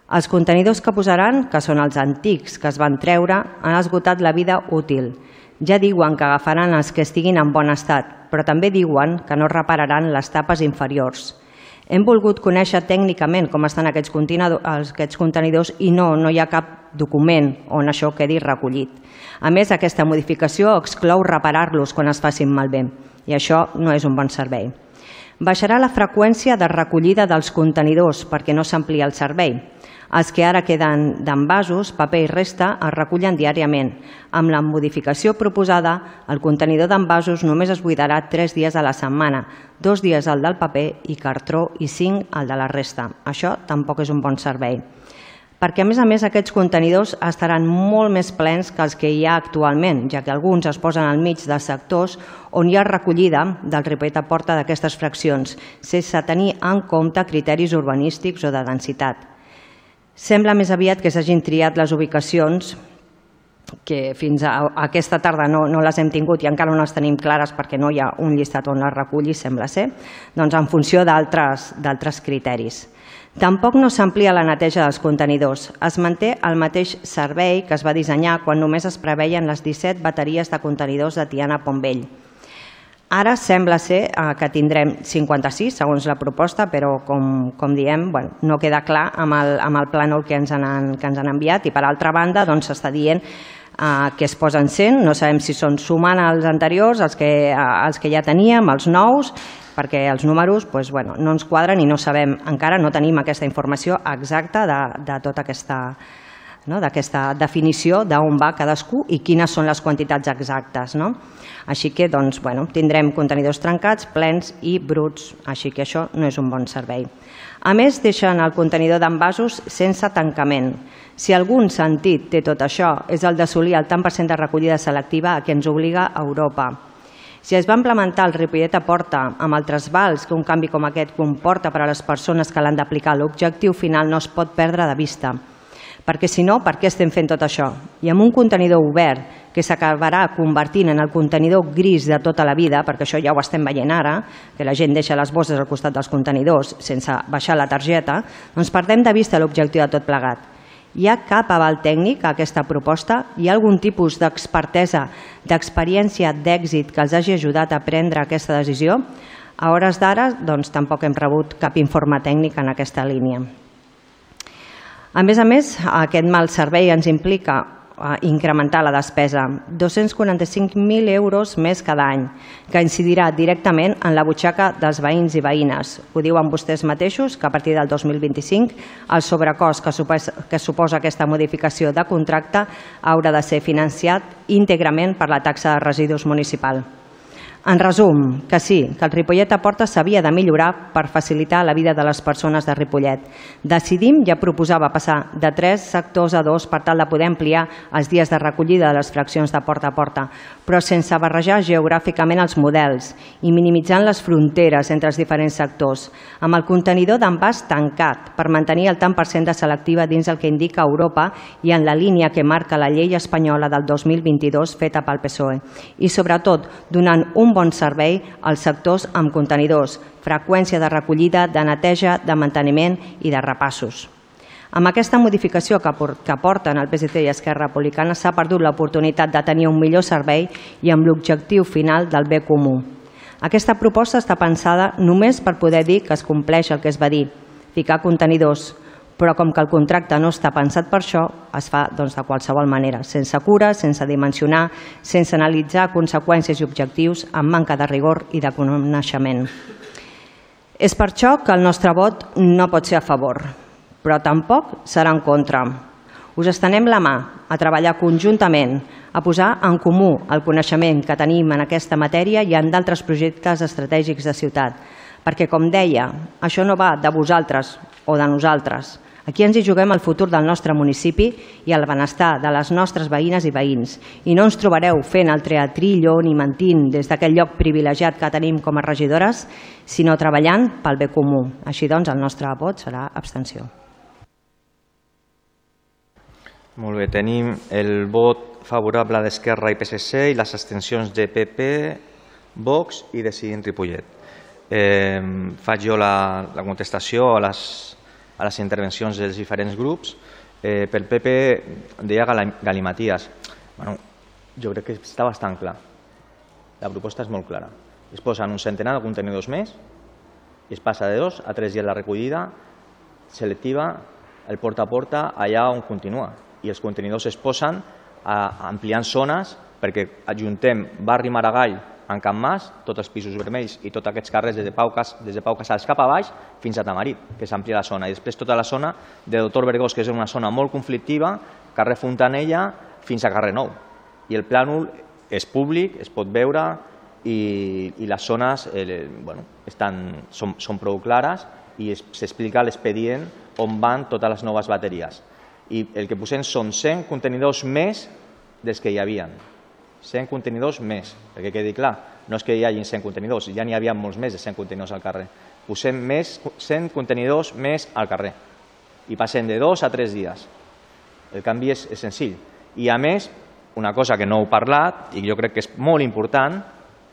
Els contenidors que posaran, que són els antics que es van treure, han esgotat la vida útil. Ja diuen que agafaran els que estiguin en bon estat, però també diuen que no repararan les tapes inferiors. Hem volgut conèixer tècnicament com estan aquests aquests contenidors i no, no hi ha cap document on això quedi recollit. A més, aquesta modificació exclou reparar-los quan es facin malbé i això no és un bon servei. Baixarà la freqüència de recollida dels contenidors perquè no s'amplia el servei. Els que ara queden d'envasos, paper i resta, es recullen diàriament. Amb la modificació proposada, el contenidor d'envasos només es buidarà tres dies a la setmana, dos dies el del paper i cartró i cinc el de la resta. Això tampoc és un bon servei perquè a més a més aquests contenidors estaran molt més plens que els que hi ha actualment, ja que alguns es posen al mig de sectors on hi ha recollida del Ripollet a Porta d'aquestes fraccions, sense tenir en compte criteris urbanístics o de densitat. Sembla més aviat que s'hagin triat les ubicacions que fins a aquesta tarda no, no les hem tingut i encara no les tenim clares perquè no hi ha un llistat on les reculli, sembla ser, doncs en funció d'altres criteris. Tampoc no s'amplia la neteja dels contenidors. Es manté el mateix servei que es va dissenyar quan només es preveien les 17 bateries de contenidors de Tiana Pontvell. Ara sembla ser eh, que tindrem 56, segons la proposta, però com, com diem, bueno, no queda clar amb el, amb el plànol que ens han, que ens han enviat. I per altra banda doncs, s'està dient eh, que es posen 100, no sabem si són sumant els anteriors, els que, eh, els que ja teníem, els nous, perquè els números doncs, bueno, no ens quadren i no sabem, encara no tenim aquesta informació exacta de, de tota aquesta no? d'aquesta definició d'on va cadascú i quines són les quantitats exactes. No? Així que doncs, bueno, tindrem contenidors trencats, plens i bruts, així que això no és un bon servei. A més, deixen el contenidor d'envasos sense tancament. Si algun sentit té tot això, és el d'assolir el tant per cent de recollida selectiva a què ens obliga a Europa. Si es va implementar el Ripollet a Porta amb el trasbals que un canvi com aquest comporta per a les persones que l'han d'aplicar, l'objectiu final no es pot perdre de vista. Perquè si no, per què estem fent tot això? I amb un contenidor obert que s'acabarà convertint en el contenidor gris de tota la vida, perquè això ja ho estem veient ara, que la gent deixa les bosses al costat dels contenidors sense baixar la targeta, doncs perdem de vista l'objectiu de tot plegat hi ha cap aval tècnic a aquesta proposta? Hi ha algun tipus d'expertesa, d'experiència, d'èxit que els hagi ajudat a prendre aquesta decisió? A hores d'ara, doncs, tampoc hem rebut cap informe tècnic en aquesta línia. A més a més, aquest mal servei ens implica incrementar la despesa, 245.000 euros més cada any, que incidirà directament en la butxaca dels veïns i veïnes. Ho diuen vostès mateixos, que a partir del 2025 el sobrecost que suposa, que suposa aquesta modificació de contracte haurà de ser financiat íntegrament per la taxa de residus municipal. En resum, que sí, que el Ripollet a Porta s'havia de millorar per facilitar la vida de les persones de Ripollet. Decidim ja proposava passar de tres sectors a dos per tal de poder ampliar els dies de recollida de les fraccions de porta a porta, però sense barrejar geogràficament els models i minimitzant les fronteres entre els diferents sectors, amb el contenidor d'envàs tancat per mantenir el tant per cent de selectiva dins el que indica Europa i en la línia que marca la llei espanyola del 2022 feta pel PSOE. I sobretot donant un un bon servei als sectors amb contenidors, freqüència de recollida, de neteja, de manteniment i de repassos. Amb aquesta modificació que porten el PSC i Esquerra Republicana s'ha perdut l'oportunitat de tenir un millor servei i amb l'objectiu final del bé comú. Aquesta proposta està pensada només per poder dir que es compleix el que es va dir, ficar contenidors, però com que el contracte no està pensat per això, es fa doncs, de qualsevol manera, sense cura, sense dimensionar, sense analitzar conseqüències i objectius, amb manca de rigor i de coneixement. És per això que el nostre vot no pot ser a favor, però tampoc serà en contra. Us estenem la mà a treballar conjuntament, a posar en comú el coneixement que tenim en aquesta matèria i en d'altres projectes estratègics de ciutat, perquè, com deia, això no va de vosaltres o de nosaltres, Aquí ens hi juguem el futur del nostre municipi i el benestar de les nostres veïnes i veïns. I no ens trobareu fent el teatrillo ni mentint des d'aquest lloc privilegiat que tenim com a regidores, sinó treballant pel bé comú. Així doncs, el nostre vot serà abstenció. Molt bé, tenim el vot favorable d'Esquerra i PSC i les abstencions de PP, Vox i de Cint Ripollet. Eh, faig jo la, la contestació a les a les intervencions dels diferents grups. Eh, pel PP deia Galimaties. Bueno, jo crec que està bastant clar. La proposta és molt clara. Es posen un centenar de contenidors més i es passa de dos a tres dies la recollida selectiva, el porta a porta, allà on continua. I els contenidors es posen a, ampliant zones perquè ajuntem barri Maragall en Can Mas, tots els pisos vermells i tots aquests carrers des de Pau, Cas, des de Pau Casals cap a baix fins a Tamarit, que s'amplia la zona. I després tota la zona de Doctor Vergós, que és una zona molt conflictiva, carrer Fontanella fins a carrer Nou. I el plànol és públic, es pot veure i, i les zones eh, bueno, estan, són, són prou clares i s'explica l'expedient on van totes les noves bateries. I el que posem són 100 contenidors més dels que hi havien. 100 contenidors més, perquè quedi clar, no és que hi hagi 100 contenidors, ja n'hi havia molts més de 100 contenidors al carrer. Posem més, 100 contenidors més al carrer i passem de dos a tres dies. El canvi és, és senzill. I a més, una cosa que no heu parlat i jo crec que és molt important,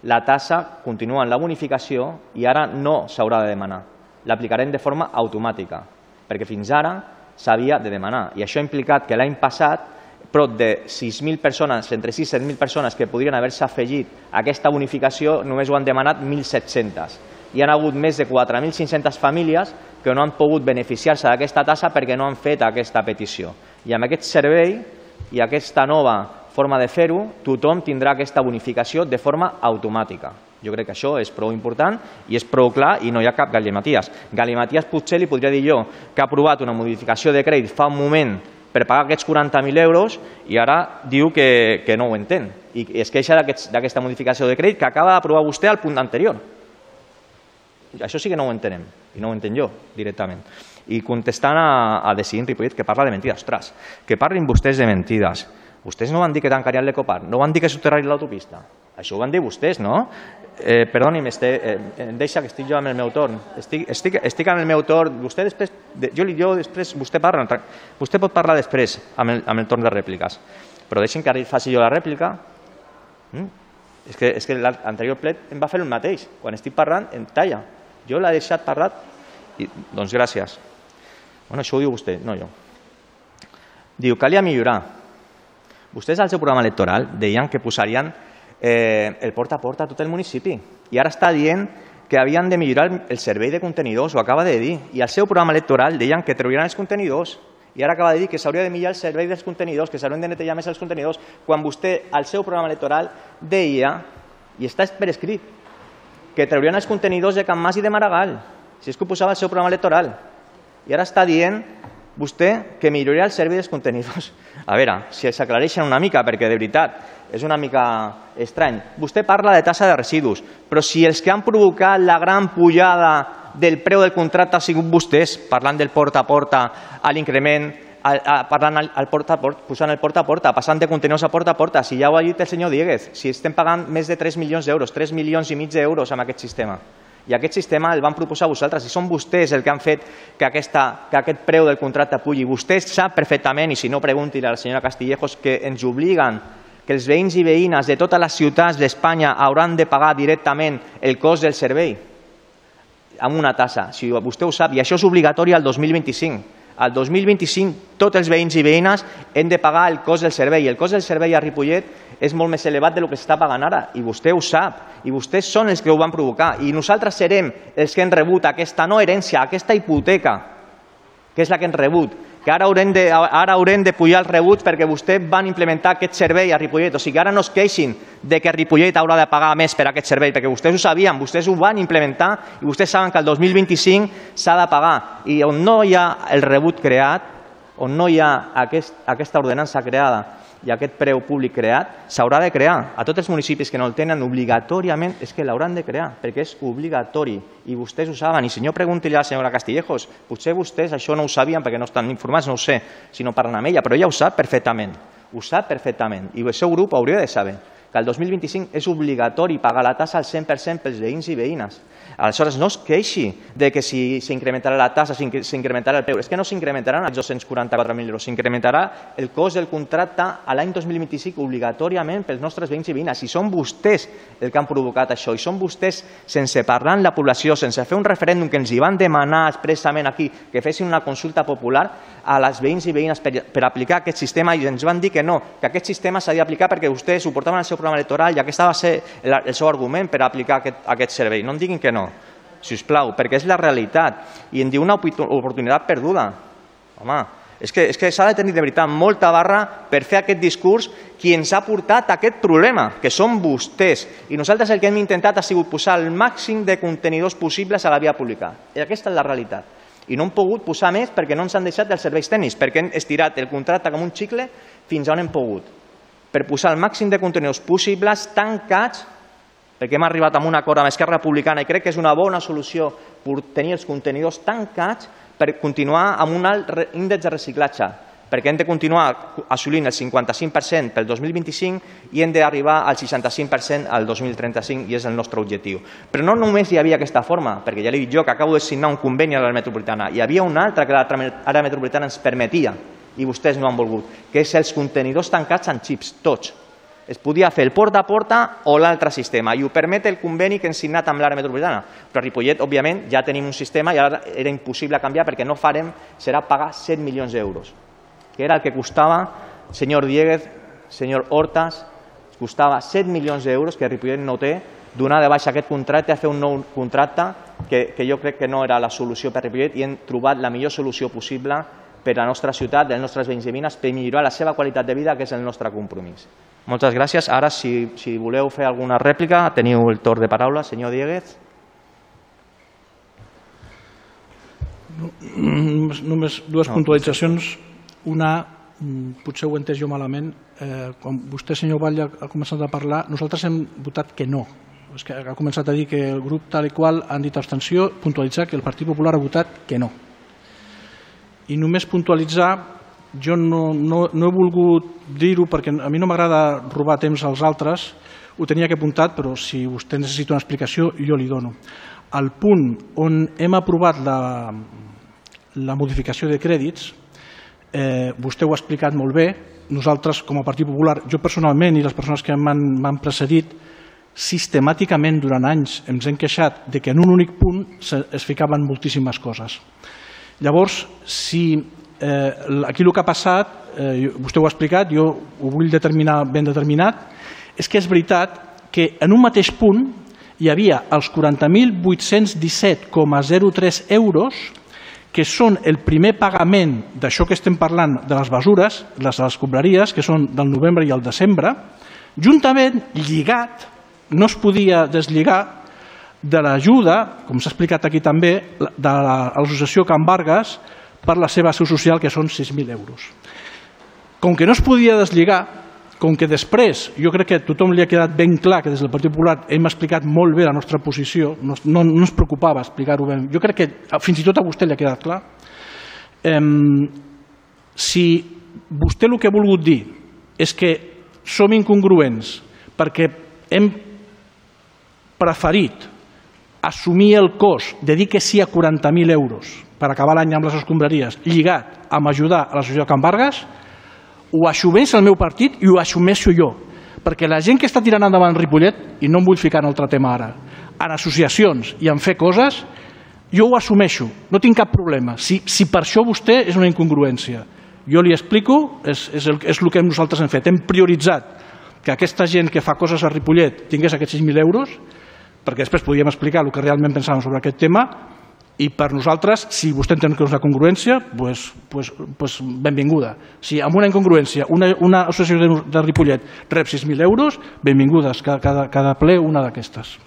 la tassa continua en la bonificació i ara no s'haurà de demanar. L'aplicarem de forma automàtica, perquè fins ara s'havia de demanar. I això ha implicat que l'any passat prop de 6.000 persones, entre 6 i 7.000 persones que podrien haver-se afegit a aquesta bonificació, només ho han demanat 1.700. Hi han hagut més de 4.500 famílies que no han pogut beneficiar-se d'aquesta tassa perquè no han fet aquesta petició. I amb aquest servei i aquesta nova forma de fer-ho, tothom tindrà aquesta bonificació de forma automàtica. Jo crec que això és prou important i és prou clar i no hi ha cap galimaties. Galimaties potser li podria dir jo que ha aprovat una modificació de crèdit fa un moment per pagar aquests 40.000 euros i ara diu que, que no ho entén i es queixa d'aquesta modificació de crèdit que acaba d'aprovar vostè al punt anterior. Això sí que no ho entenem i no ho entenc jo directament. I contestant a, a Decidint Ripollet que parla de mentides. Ostres, que parlin vostès de mentides. Vostès no van dir que tancarien l'Ecopar, no van dir que soterrarien l'autopista. Això ho van dir vostès, no? Eh, perdoni'm, este, eh, deixa que estic jo amb el meu torn. Estic, estic, estic amb el meu torn. Vostè després, jo, jo després, vostè parla, vostè pot parlar després amb el, amb el torn de rèpliques. Però deixin que ara faci jo la rèplica. Mm? És que, és que l'anterior plet em va fer el mateix. Quan estic parlant, em talla. Jo l'he deixat parlar i, doncs gràcies. Bueno, això ho diu vostè, no jo. Diu, calia millorar. Vostès al seu programa electoral deien que posarien eh, el porta a porta a tot el municipi. I ara està dient que havien de millorar el servei de contenidors, ho acaba de dir. I al seu programa electoral deien que treurien els contenidors. I ara acaba de dir que s'hauria de millorar el servei dels contenidors, que s'haurien de netejar més els contenidors, quan vostè, al seu programa electoral, deia, i està per escrit, que treurien els contenidors de Can Mas i de Maragall, si és que ho posava al seu programa electoral. I ara està dient vostè que milloraria el servei dels contenidors. A veure, si s'aclareixen una mica, perquè de veritat és una mica estrany. Vostè parla de tassa de residus, però si els que han provocat la gran pujada del preu del contracte han sigut vostès, parlant del porta a porta, a l'increment, parlant al, al porta a porta, posant el porta a porta, passant de contenidors a porta a porta, si ja ho ha dit el senyor Dieguez, si estem pagant més de 3 milions d'euros, 3 milions i mig d'euros amb aquest sistema. I aquest sistema el van proposar vosaltres i són vostès el que han fet que, aquesta, que aquest preu del contracte pugi. Vostès sap perfectament, i si no pregunti a la senyora Castillejos, que ens obliguen que els veïns i veïnes de totes les ciutats d'Espanya hauran de pagar directament el cost del servei amb una tassa, si vostè ho sap, i això és obligatori al 2025. Al 2025 tots els veïns i veïnes hem de pagar el cost del servei. El cost del servei a Ripollet és molt més elevat del que s'està pagant ara, i vostè ho sap, i vostès són els que ho van provocar, i nosaltres serem els que hem rebut aquesta no herència, aquesta hipoteca, que és la que hem rebut, que ara haurem de, ara haurem de pujar el rebut perquè vostès van implementar aquest servei a Ripollet. O sigui, ara no es queixin de que Ripollet haurà de pagar més per aquest servei, perquè vostès ho sabien, vostès ho van implementar i vostès saben que el 2025 s'ha de pagar. I on no hi ha el rebut creat, on no hi ha aquest, aquesta ordenança creada i aquest preu públic creat s'haurà de crear. A tots els municipis que no el tenen obligatòriament és que l'hauran de crear, perquè és obligatori i vostès ho saben. I si no, pregunti a la senyora Castillejos, potser vostès això no ho sabien perquè no estan informats, no ho sé, si no parlen amb ella, però ella ho sap perfectament, ho sap perfectament i el seu grup hauria de saber que el 2025 és obligatori pagar la tassa al 100% pels veïns i veïnes. Aleshores, no es queixi de que si s'incrementarà la tassa, s'incrementarà el preu. És que no s'incrementaran els 244.000 euros, s'incrementarà el cost del contracte a l'any 2025 obligatòriament pels nostres veïns i veïnes. I són vostès el que han provocat això, i són vostès, sense parlar amb la població, sense fer un referèndum que ens hi van demanar expressament aquí, que fessin una consulta popular a les veïns i veïnes per, per aplicar aquest sistema, i ens van dir que no, que aquest sistema s'ha d'aplicar perquè vostès ho portaven al seu programa electoral i aquest va ser el, el seu argument per aplicar aquest, aquest servei. No em diguin que no si us plau, perquè és la realitat. I en diu una oportunitat perduda. Home, és que és que s'ha de tenir de veritat molta barra per fer aquest discurs qui ens ha portat aquest problema, que són vostès. I nosaltres el que hem intentat ha sigut posar el màxim de contenidors possibles a la via pública. I aquesta és la realitat. I no hem pogut posar més perquè no ens han deixat els serveis tècnics, perquè hem estirat el contracte com un xicle fins on hem pogut. Per posar el màxim de contenidors possibles tancats perquè hem arribat a un acord amb Esquerra Republicana i crec que és una bona solució per tenir els contenidors tancats per continuar amb un alt índex de reciclatge, perquè hem de continuar assolint el 55% pel 2025 i hem d'arribar al 65% al 2035 i és el nostre objectiu. Però no només hi havia aquesta forma, perquè ja l'he dit jo que acabo de signar un conveni a l'àrea metropolitana, hi havia una altra que l'àrea metropolitana ens permetia i vostès no han volgut, que és els contenidors tancats en xips, tots, es podia fer el porta a porta o l'altre sistema i ho permet el conveni que hem signat amb l'àrea metropolitana. Però a Ripollet, òbviament, ja tenim un sistema i ara era impossible canviar perquè no farem, serà pagar 7 milions d'euros, que era el que costava, senyor Dieguez, senyor Hortas, costava 7 milions d'euros que Ripollet no té, donar de baixa aquest contracte a fer un nou contracte que, que jo crec que no era la solució per Ripollet i hem trobat la millor solució possible per la nostra ciutat, dels nostres veïns i veïnes, per millorar la seva qualitat de vida, que és el nostre compromís. Moltes gràcies. Ara, si, si voleu fer alguna rèplica, teniu el torn de paraula. Senyor Dieguez. Només dues no, puntualitzacions. Una, mm, potser ho he entès jo malament, eh, quan vostè, senyor Batlle, ha començat a parlar, nosaltres hem votat que no. És que ha començat a dir que el grup tal i qual han dit abstenció, puntualitzar que el Partit Popular ha votat que no. I només puntualitzar jo no, no, no he volgut dir-ho perquè a mi no m'agrada robar temps als altres, ho tenia que apuntat, però si vostè necessita una explicació, jo li dono. Al punt on hem aprovat la, la modificació de crèdits, eh, vostè ho ha explicat molt bé, nosaltres com a Partit Popular, jo personalment i les persones que m'han precedit, sistemàticament durant anys ens hem queixat de que en un únic punt es ficaven moltíssimes coses. Llavors, si eh, aquí el que ha passat, eh, vostè ho ha explicat, jo ho vull determinar ben determinat, és que és veritat que en un mateix punt hi havia els 40.817,03 euros que són el primer pagament d'això que estem parlant de les mesures, les de les escombraries, que són del novembre i el desembre, juntament lligat, no es podia deslligar de l'ajuda, com s'ha explicat aquí també, de l'associació Can Vargas, per la seva seu social, que són 6.000 euros. Com que no es podia deslligar, com que després jo crec que a tothom li ha quedat ben clar que des del Partit Popular hem explicat molt bé la nostra posició, no, no, no ens preocupava explicar-ho bé, jo crec que fins i tot a vostè li ha quedat clar, eh, si vostè el que ha volgut dir és que som incongruents perquè hem preferit assumir el cost de dir que sí a 40.000 euros per acabar l'any amb les escombraries lligat amb ajudar a l'associació Can Vargas, ho assumeix el meu partit i ho assumeixo jo. Perquè la gent que està tirant endavant Ripollet, i no em vull ficar en altre tema ara, en associacions i en fer coses, jo ho assumeixo, no tinc cap problema. Si, si per això vostè és una incongruència. Jo li explico, és, és, el, és el que nosaltres hem fet. Hem prioritzat que aquesta gent que fa coses a Ripollet tingués aquests 6.000 euros, perquè després podíem explicar el que realment pensàvem sobre aquest tema, i per nosaltres, si vostè entén que és una congruència, pues, pues, pues benvinguda. Si amb una incongruència una, una associació de, de Ripollet rep 6.000 euros, benvingudes, cada, cada, ple una d'aquestes.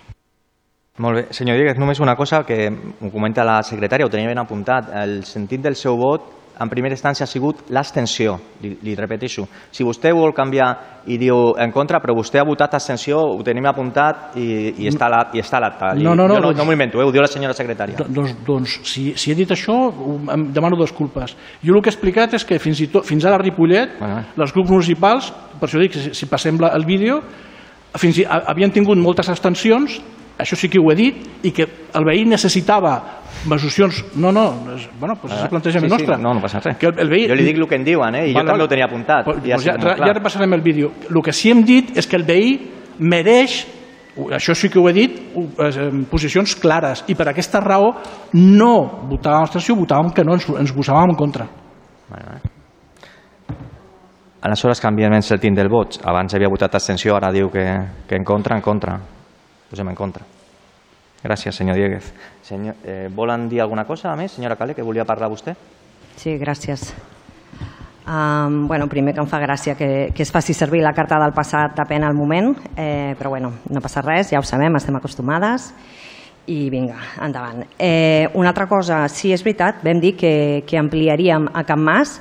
Molt bé. Senyor Dieguez, només una cosa que ho comenta la secretària, ho tenia ben apuntat. El sentit del seu vot en primera instància ha sigut l'abstenció, li, li repeteixo. Si vostè vol canviar i diu en contra, però vostè ha votat abstenció, ho tenim apuntat i, i està a la- i està a l'acte. I No, no, no, jo no, doncs- no m'ho invento, eh? ho diu la senyora secretària. Do- Doncs, doncs si, si he dit això, em demano disculpes. Jo el que he explicat és que fins, i tot, fins ara a Ripollet, Bueno. els grups municipals, per això dic, si, si passem la, el vídeo, fins i, ha- havien tingut moltes abstencions, això sí que ho he dit, i que el veí necessitava mesuracions... No, no, és, bueno, pues és el plantejament Ah, Sí, sí, nostre. no, no passa res. Que el, el veí, Jo li dic el que en diuen, eh? i jo també ho tenia apuntat. Pues, i ha pues ja, sigut molt ja, clar. Aleshores canviem el sentit del vot. Abans havia votat abstenció, ara diu que, que en contra, en contra. Posem en contra. Gràcies, senyor Dieguez. Senyor, eh, volen dir alguna cosa a més, senyora Cale, que volia parlar vostè? Sí, gràcies. Um, bueno, primer que em fa gràcia que, que es faci servir la carta del passat depèn al moment, eh, però bueno, no passa res, ja ho sabem, estem acostumades i vinga, endavant. Eh, una altra cosa, sí, és veritat, vam dir que, que ampliaríem a Can Mas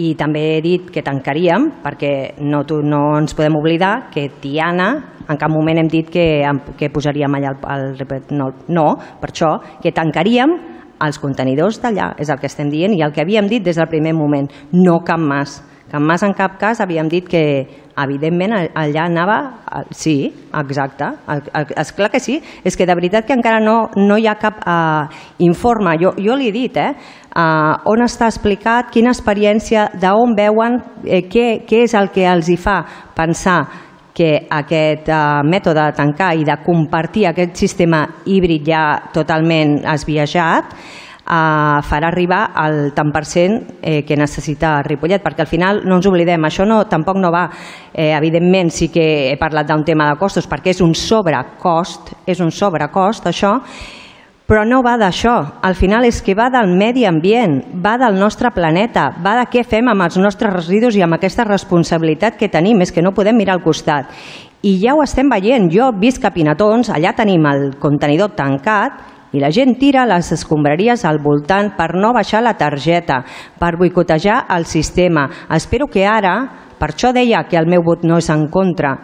i també he dit que tancaríem, perquè no, no ens podem oblidar que Tiana, en cap moment hem dit que, que posaríem allà el, el no, no, per això, que tancaríem els contenidors d'allà, és el que estem dient, i el que havíem dit des del primer moment, no Can Mas. Can Mas en cap cas havíem dit que, evidentment, allà anava... Sí, exacte, és clar que sí, és que de veritat que encara no, no hi ha cap uh, informe, jo, jo li he dit, eh, uh, on està explicat, quina experiència, d'on veuen, eh, què, què és el que els hi fa pensar que aquest uh, mètode de tancar i de compartir aquest sistema híbrid ja totalment esbiaixat uh, farà arribar al tant per cent eh, que necessita Ripollet, perquè al final no ens oblidem, això no, tampoc no va, eh, evidentment sí que he parlat d'un tema de costos, perquè és un sobrecost, és un sobrecost això, però no va d'això, al final és que va del medi ambient, va del nostre planeta, va de què fem amb els nostres residus i amb aquesta responsabilitat que tenim, és que no podem mirar al costat. I ja ho estem veient, jo visc a Pinatons, allà tenim el contenidor tancat i la gent tira les escombraries al voltant per no baixar la targeta, per boicotejar el sistema. Espero que ara, per això deia que el meu vot no és en contra,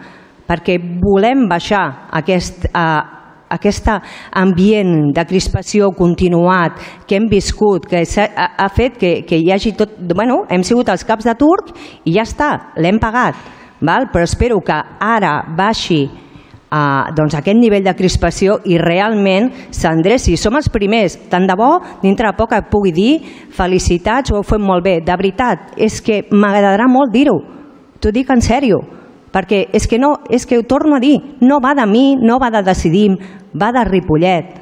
perquè volem baixar aquest, eh, aquest ambient de crispació continuat que hem viscut, que ha, ha fet que, que hi hagi tot... Bueno, hem sigut els caps de turc i ja està, l'hem pagat. Val? Però espero que ara baixi uh, doncs aquest nivell de crispació i realment s'endreci. Som els primers, tant de bo, dintre de poc et pugui dir felicitats, ho heu fet molt bé. De veritat, és que m'agradarà molt dir-ho. T'ho dic en sèrio perquè és que, no, és que ho torno a dir, no va de mi, no va de decidim, va de Ripollet.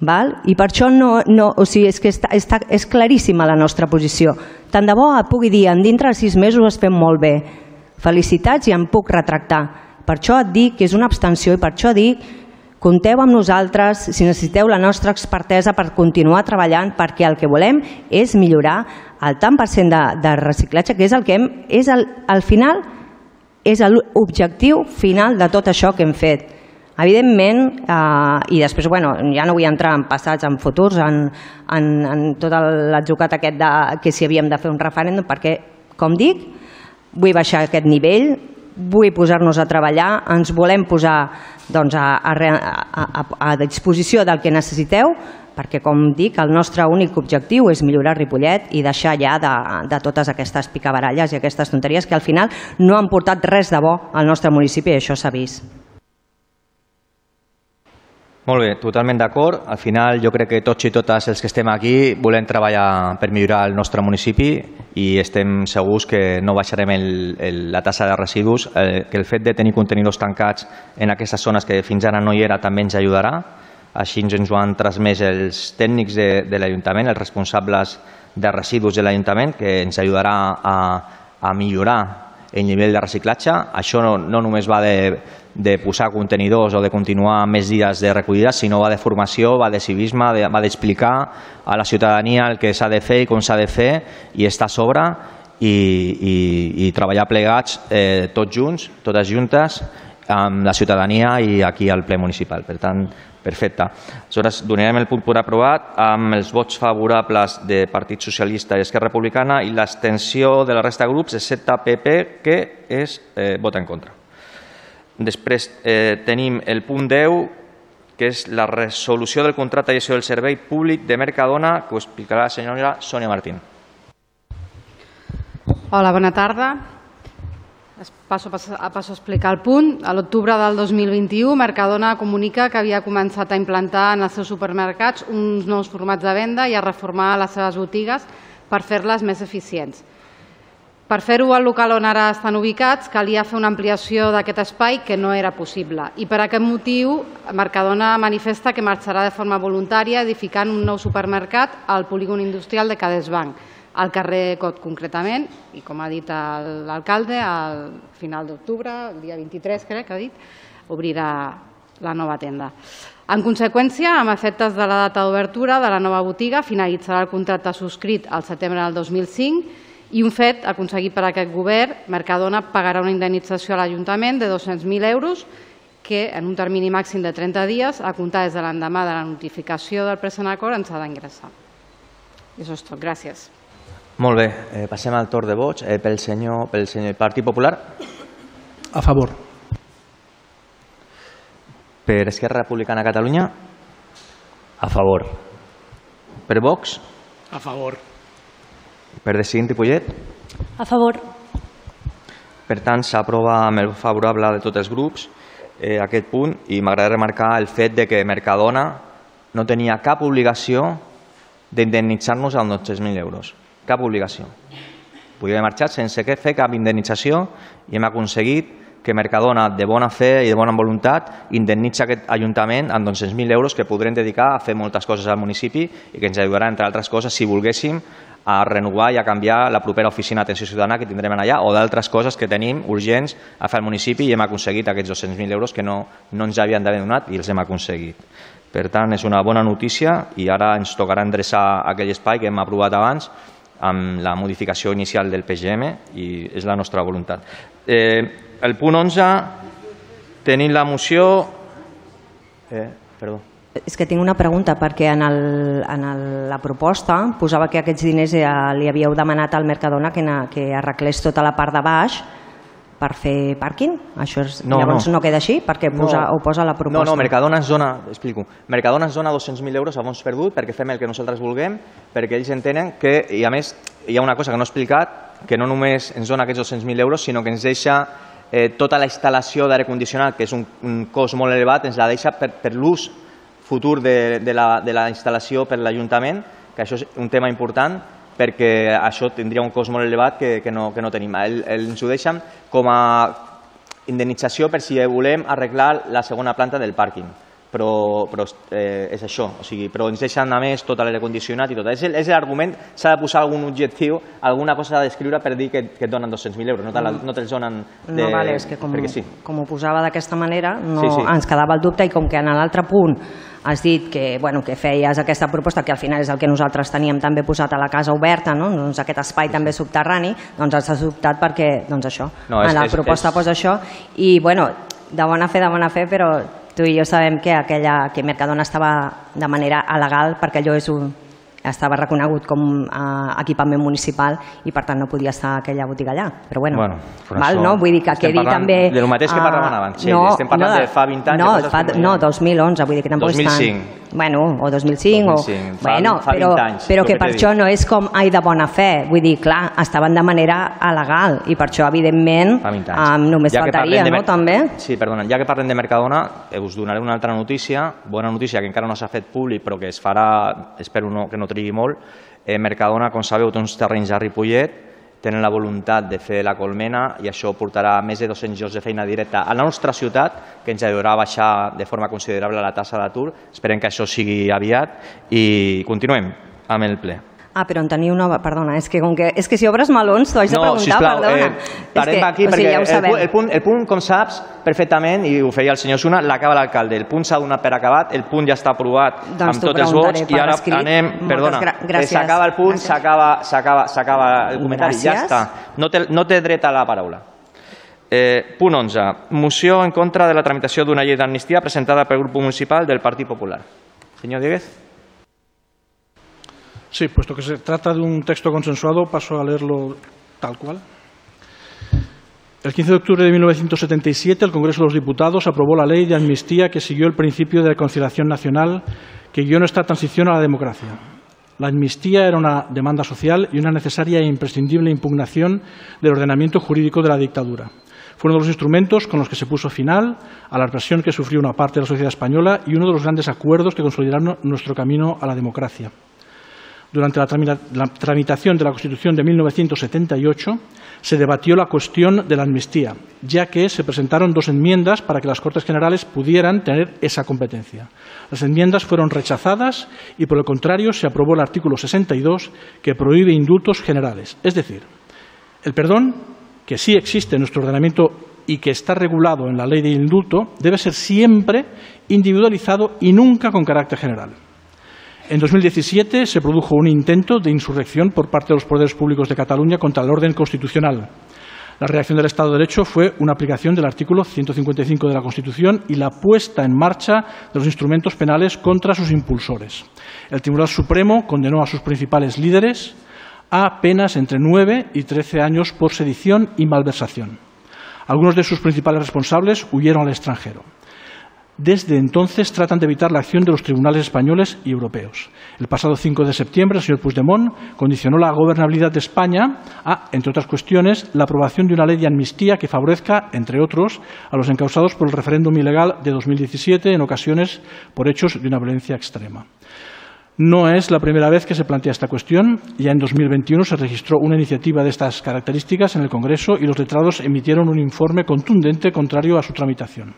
Val? I per això no, no, o sigui, és, que està, està, és claríssima la nostra posició. Tant de bo pugui dir, en dintre de sis mesos es fem molt bé. Felicitats i em puc retractar. Per això et dic que és una abstenció i per això dic compteu amb nosaltres si necessiteu la nostra expertesa per continuar treballant perquè el que volem és millorar el tant per cent de, de reciclatge que és el que hem, és el, al final és l'objectiu final de tot això que hem fet. Evidentment, eh, i després, bueno, ja no vull entrar en passats, en futurs, en, en, en tot l'atzucat aquest de, que si havíem de fer un referèndum, perquè, com dic, vull baixar aquest nivell, vull posar-nos a treballar, ens volem posar doncs, a, a, a, a disposició del que necessiteu, perquè, com dic, el nostre únic objectiu és millorar Ripollet i deixar ja de, de totes aquestes picabaralles i aquestes tonteries que al final no han portat res de bo al nostre municipi i això s'ha vist. Molt bé, totalment d'acord. Al final jo crec que tots i totes els que estem aquí volem treballar per millorar el nostre municipi i estem segurs que no baixarem el, el, la tassa de residus, eh, que el fet de tenir contenidors tancats en aquestes zones que fins ara no hi era també ens ajudarà. Així ens ho han transmès els tècnics de, de l'Ajuntament, els responsables de residus de l'Ajuntament, que ens ajudarà a, a millorar el nivell de reciclatge. Això no, no només va de, de posar contenidors o de continuar més dies de recollida, sinó va de formació, va de civisme, de, va d'explicar a la ciutadania el que s'ha de fer i com s'ha de fer i estar a sobre i, i, i treballar plegats eh, tots junts, totes juntes, amb la ciutadania i aquí al ple municipal. Per tant, perfecte. Aleshores, donarem el punt per aprovat amb els vots favorables de Partit Socialista i Esquerra Republicana i l'extensió de la resta de grups, excepte PP, que és eh, vota en contra. Després eh, tenim el punt 10, que és la resolució del contracte de gestió del servei públic de Mercadona, que ho explicarà la senyora Sònia Martín. Hola, bona tarda. Passo, a passo a explicar el punt. A l'octubre del 2021, Mercadona comunica que havia començat a implantar en els seus supermercats uns nous formats de venda i a reformar les seves botigues per fer-les més eficients. Per fer-ho al local on ara estan ubicats, calia fer una ampliació d'aquest espai que no era possible. I per aquest motiu, Mercadona manifesta que marxarà de forma voluntària edificant un nou supermercat al polígon industrial de Cadesbanc, al carrer Cot concretament, i com ha dit l'alcalde, al final d'octubre, el dia 23 crec que ha dit, obrirà la nova tenda. En conseqüència, amb efectes de la data d'obertura de la nova botiga, finalitzarà el contracte subscrit al setembre del 2005 i un fet aconseguit per aquest govern, Mercadona pagarà una indemnització a l'Ajuntament de 200.000 euros que en un termini màxim de 30 dies, a comptar des de l'endemà de la notificació del present acord, ens ha d'ingressar. I això és tot. Gràcies. Molt bé, eh, passem al torn de vots. Eh, pel, senyor, pel senyor Partit Popular, A favor. per Esquerra Republicana de Catalunya, A favor. per Vox, A favor. per Decidint i Pollet. A favor. Per tant, s'aprova amb el favorable de tots els grups eh, aquest punt i m'agrada remarcar el fet de que Mercadona no tenia cap obligació d'indemnitzar-nos amb 200.000 euros. Cap obligació. Podia haver marxat sense que fer cap indemnització i hem aconseguit que Mercadona, de bona fe i de bona voluntat, indemnitza aquest Ajuntament amb 200.000 euros que podrem dedicar a fer moltes coses al municipi i que ens ajudarà, entre altres coses, si volguéssim, a renovar i a canviar la propera oficina d'atenció ciutadana que tindrem allà o d'altres coses que tenim urgents a fer al municipi i hem aconseguit aquests 200.000 euros que no, no ens havien d'haver donat i els hem aconseguit. Per tant, és una bona notícia i ara ens tocarà endreçar aquell espai que hem aprovat abans amb la modificació inicial del PGM i és la nostra voluntat. Eh, el punt 11, tenim la moció... Eh, perdó. És que tinc una pregunta, perquè en, el, en el, la proposta posava que aquests diners li havíeu demanat al Mercadona que, na- que arreglés tota la part de baix per fer pàrquing? Això és, No, llavors no. no. queda així? Perquè posa, ho posa la No, proposta. no, Mercadona ens dona, explico, Mercadona ens dona 200.000 euros a fons perdut perquè fem el que nosaltres vulguem, perquè ells entenen que, i a més, hi ha una cosa que no he explicat, que no només ens dona aquests 200.000 euros, sinó que ens deixa eh, tota la instal·lació d'aire condicionat, que és un, un cost molt elevat, ens la deixa per, per l'ús futur de, de, la, de la instal·lació per l'Ajuntament, que això és un tema important, perquè això tindria un cost molt elevat que, que, no, que no tenim. El, el, ens ho deixen com a indemnització per si volem arreglar la segona planta del pàrquing. Però, però eh, és això, o sigui, però ens deixen a més tot l'aire condicionat i tot. És és l'argument, s'ha de posar algun objectiu, alguna cosa a descriure per dir que, que et donen 200.000 euros, no, te la, no te'ls donen de, No, vale, és que com, sí. com ho posava d'aquesta manera no, Sí, sí. ens quedava el dubte i com que en l'altre punt has dit que, bueno, que feies aquesta proposta que al final és el que nosaltres teníem també posat a la casa oberta, no? doncs aquest espai també subterrani, doncs ens has dubtat perquè doncs això, No, és- en la és- proposta és- posa això i bueno, de bona fe, de bona fe, però tu i jo sabem que aquella que Mercadona estava de manera alegal perquè allò és un, estava reconegut com a equipament municipal i per tant no podia estar aquella botiga allà. Però bueno, Bueno, però val, això no? Vull dir que estem quedi també... de lo mateix que ah, parlàvem abans, sí, estem parlant de fa 20 anys, No, fa, no hi no, ha. 2011, vull dir que tampoc 2005. és tant... Bueno, o 2005, 2005, o... fa- bueno, fa 20 però, anys, però que que per això no és com ai de bona fe, vull dir, clar, estaven de manera alegal i per això, evidentment, Fa 20 anys. um, només Ja faltaria, de no?, també. Sí, perdona, ja que parlem de Mercadona, eh, us donaré una altra notícia, bona notícia que encara no s'ha fet públic, però que es farà, espero no, que no trigui molt. Eh, Mercadona, com sabeu, té uns terrenys a Ripollet, tenen la voluntat de fer la colmena i això portarà més de 200 llocs de feina directa a la nostra ciutat, que ens ajudarà a baixar de forma considerable la tassa d'atur. Esperem que això sigui aviat i continuem amb el ple. Ah, però en teniu nova... Perdona, és que, com que, és que si obres melons t'ho haig de No, preguntar, sisplau, perdona. eh, parem que, aquí o sigui, perquè ja el, punt, el, punt, el punt, com saps perfectament, i ho feia el senyor Suna, l'acaba l'alcalde. El punt s'ha donat per acabat, el punt ja està aprovat Doncs amb tots els vots i ara escrit. anem... Moltes Perdona, eh, s'acaba el punt, s'acaba s'acaba s'acaba el comentari, ja Gràcies. està. No té, no té dret a la paraula. Eh, punt 11. Moció en contra de la tramitació d'una llei d'amnistia presentada pel grup municipal del Partit Popular. Senyor Dieguez. Sí, puesto que se trata de un texto consensuado, paso a leerlo tal cual. El 15 de octubre de 1977, el Congreso de los Diputados aprobó la ley de amnistía que siguió el principio de conciliación nacional que guió nuestra transición a la democracia. La amnistía era una demanda social y una necesaria e imprescindible impugnación del ordenamiento jurídico de la dictadura. Fue uno de los instrumentos con los que se puso final a la represión que sufrió una parte de la sociedad española y uno de los grandes acuerdos que consolidaron nuestro camino a la democracia. Durante la, tramitación de la Constitución de 1978 se debatió la cuestión de la amnistía, ya que se presentaron dos enmiendas para que las Cortes Generales pudieran tener esa competencia. Las enmiendas fueron rechazadas y, por el contrario, se aprobó el artículo 62 que prohíbe indultos generales. Es decir, el perdón que sí existe en nuestro ordenamiento y que está regulado en la ley de indulto, debe ser siempre individualizado y nunca con carácter general. En 2017 se produjo un intento de insurrección por parte de los poderes públicos de Cataluña contra el orden constitucional. La reacción del Estado de Derecho fue una aplicación del artículo 155 de la Constitución y la puesta en marcha de los instrumentos penales contra sus impulsores. El Tribunal Supremo condenó a sus principales líderes, a penas entre 9 y 13 años por sedición y malversación. Algunos de sus principales responsables huyeron al extranjero. Desde entonces tratan de evitar la acción de los tribunales españoles y europeos. El pasado 5 de septiembre, el señor Puigdemont condicionó la gobernabilidad de España a, entre otras cuestiones, la aprobación de una ley de amnistía que favorezca, entre otros, a los encausados por el referéndum ilegal de 2017, en ocasiones por hechos de una violencia extrema. No es la primera vez que se plantea esta cuestión. Ya en 2021 se registró una iniciativa de estas características en el Congreso y los letrados emitieron un informe contundente contrario a su tramitación.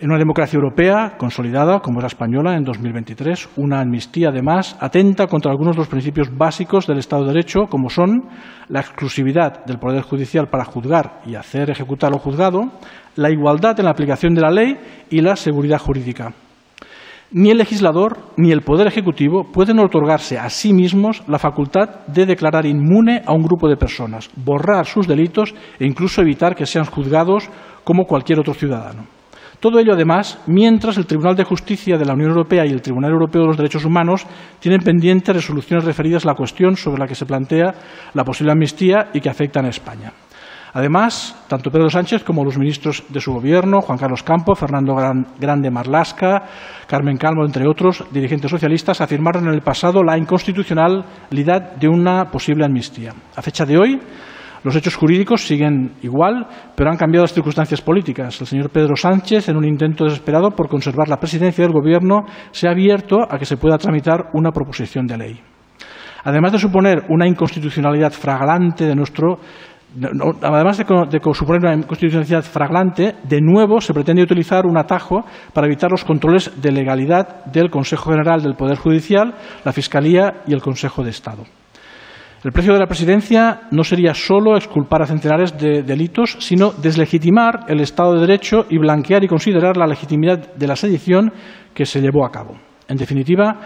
En una democracia europea consolidada, como es la española, en 2023, una amnistía, además, atenta contra algunos de los principios básicos del Estado de Derecho, como son la exclusividad del Poder Judicial para juzgar y hacer ejecutar lo juzgado, la igualdad en la aplicación de la ley y la seguridad jurídica. Ni el legislador ni el Poder Ejecutivo pueden otorgarse a sí mismos la facultad de declarar inmune a un grupo de personas, borrar sus delitos e incluso evitar que sean juzgados como cualquier otro ciudadano. Todo ello, además, mientras el Tribunal de Justicia de la Unión Europea y el Tribunal Europeo de los Derechos Humanos tienen pendientes resoluciones referidas a la cuestión sobre la que se plantea la posible amnistía y que afectan a España. Además, tanto Pedro Sánchez como los ministros de su gobierno, Juan Carlos Campo, Fernando Grande Marlasca, Carmen Calmo, entre otros dirigentes socialistas, afirmaron en el pasado la inconstitucionalidad de una posible amnistía. A fecha de hoy, los hechos jurídicos siguen igual, pero han cambiado las circunstancias políticas. El señor Pedro Sánchez, en un intento desesperado por conservar la presidencia del Gobierno, se ha abierto a que se pueda tramitar una proposición de ley. Además de suponer una inconstitucionalidad fragrante de nuestro además de, suponer una inconstitucionalidad fraglante, de nuevo se pretende utilizar un atajo para evitar los controles de legalidad del Consejo General del Poder Judicial, la Fiscalía y el Consejo de Estado. El precio de la presidencia no sería solo exculpar a centenares de delitos, sino deslegitimar el Estado de Derecho y blanquear y considerar la legitimidad de la sedición que se llevó a cabo. En definitiva,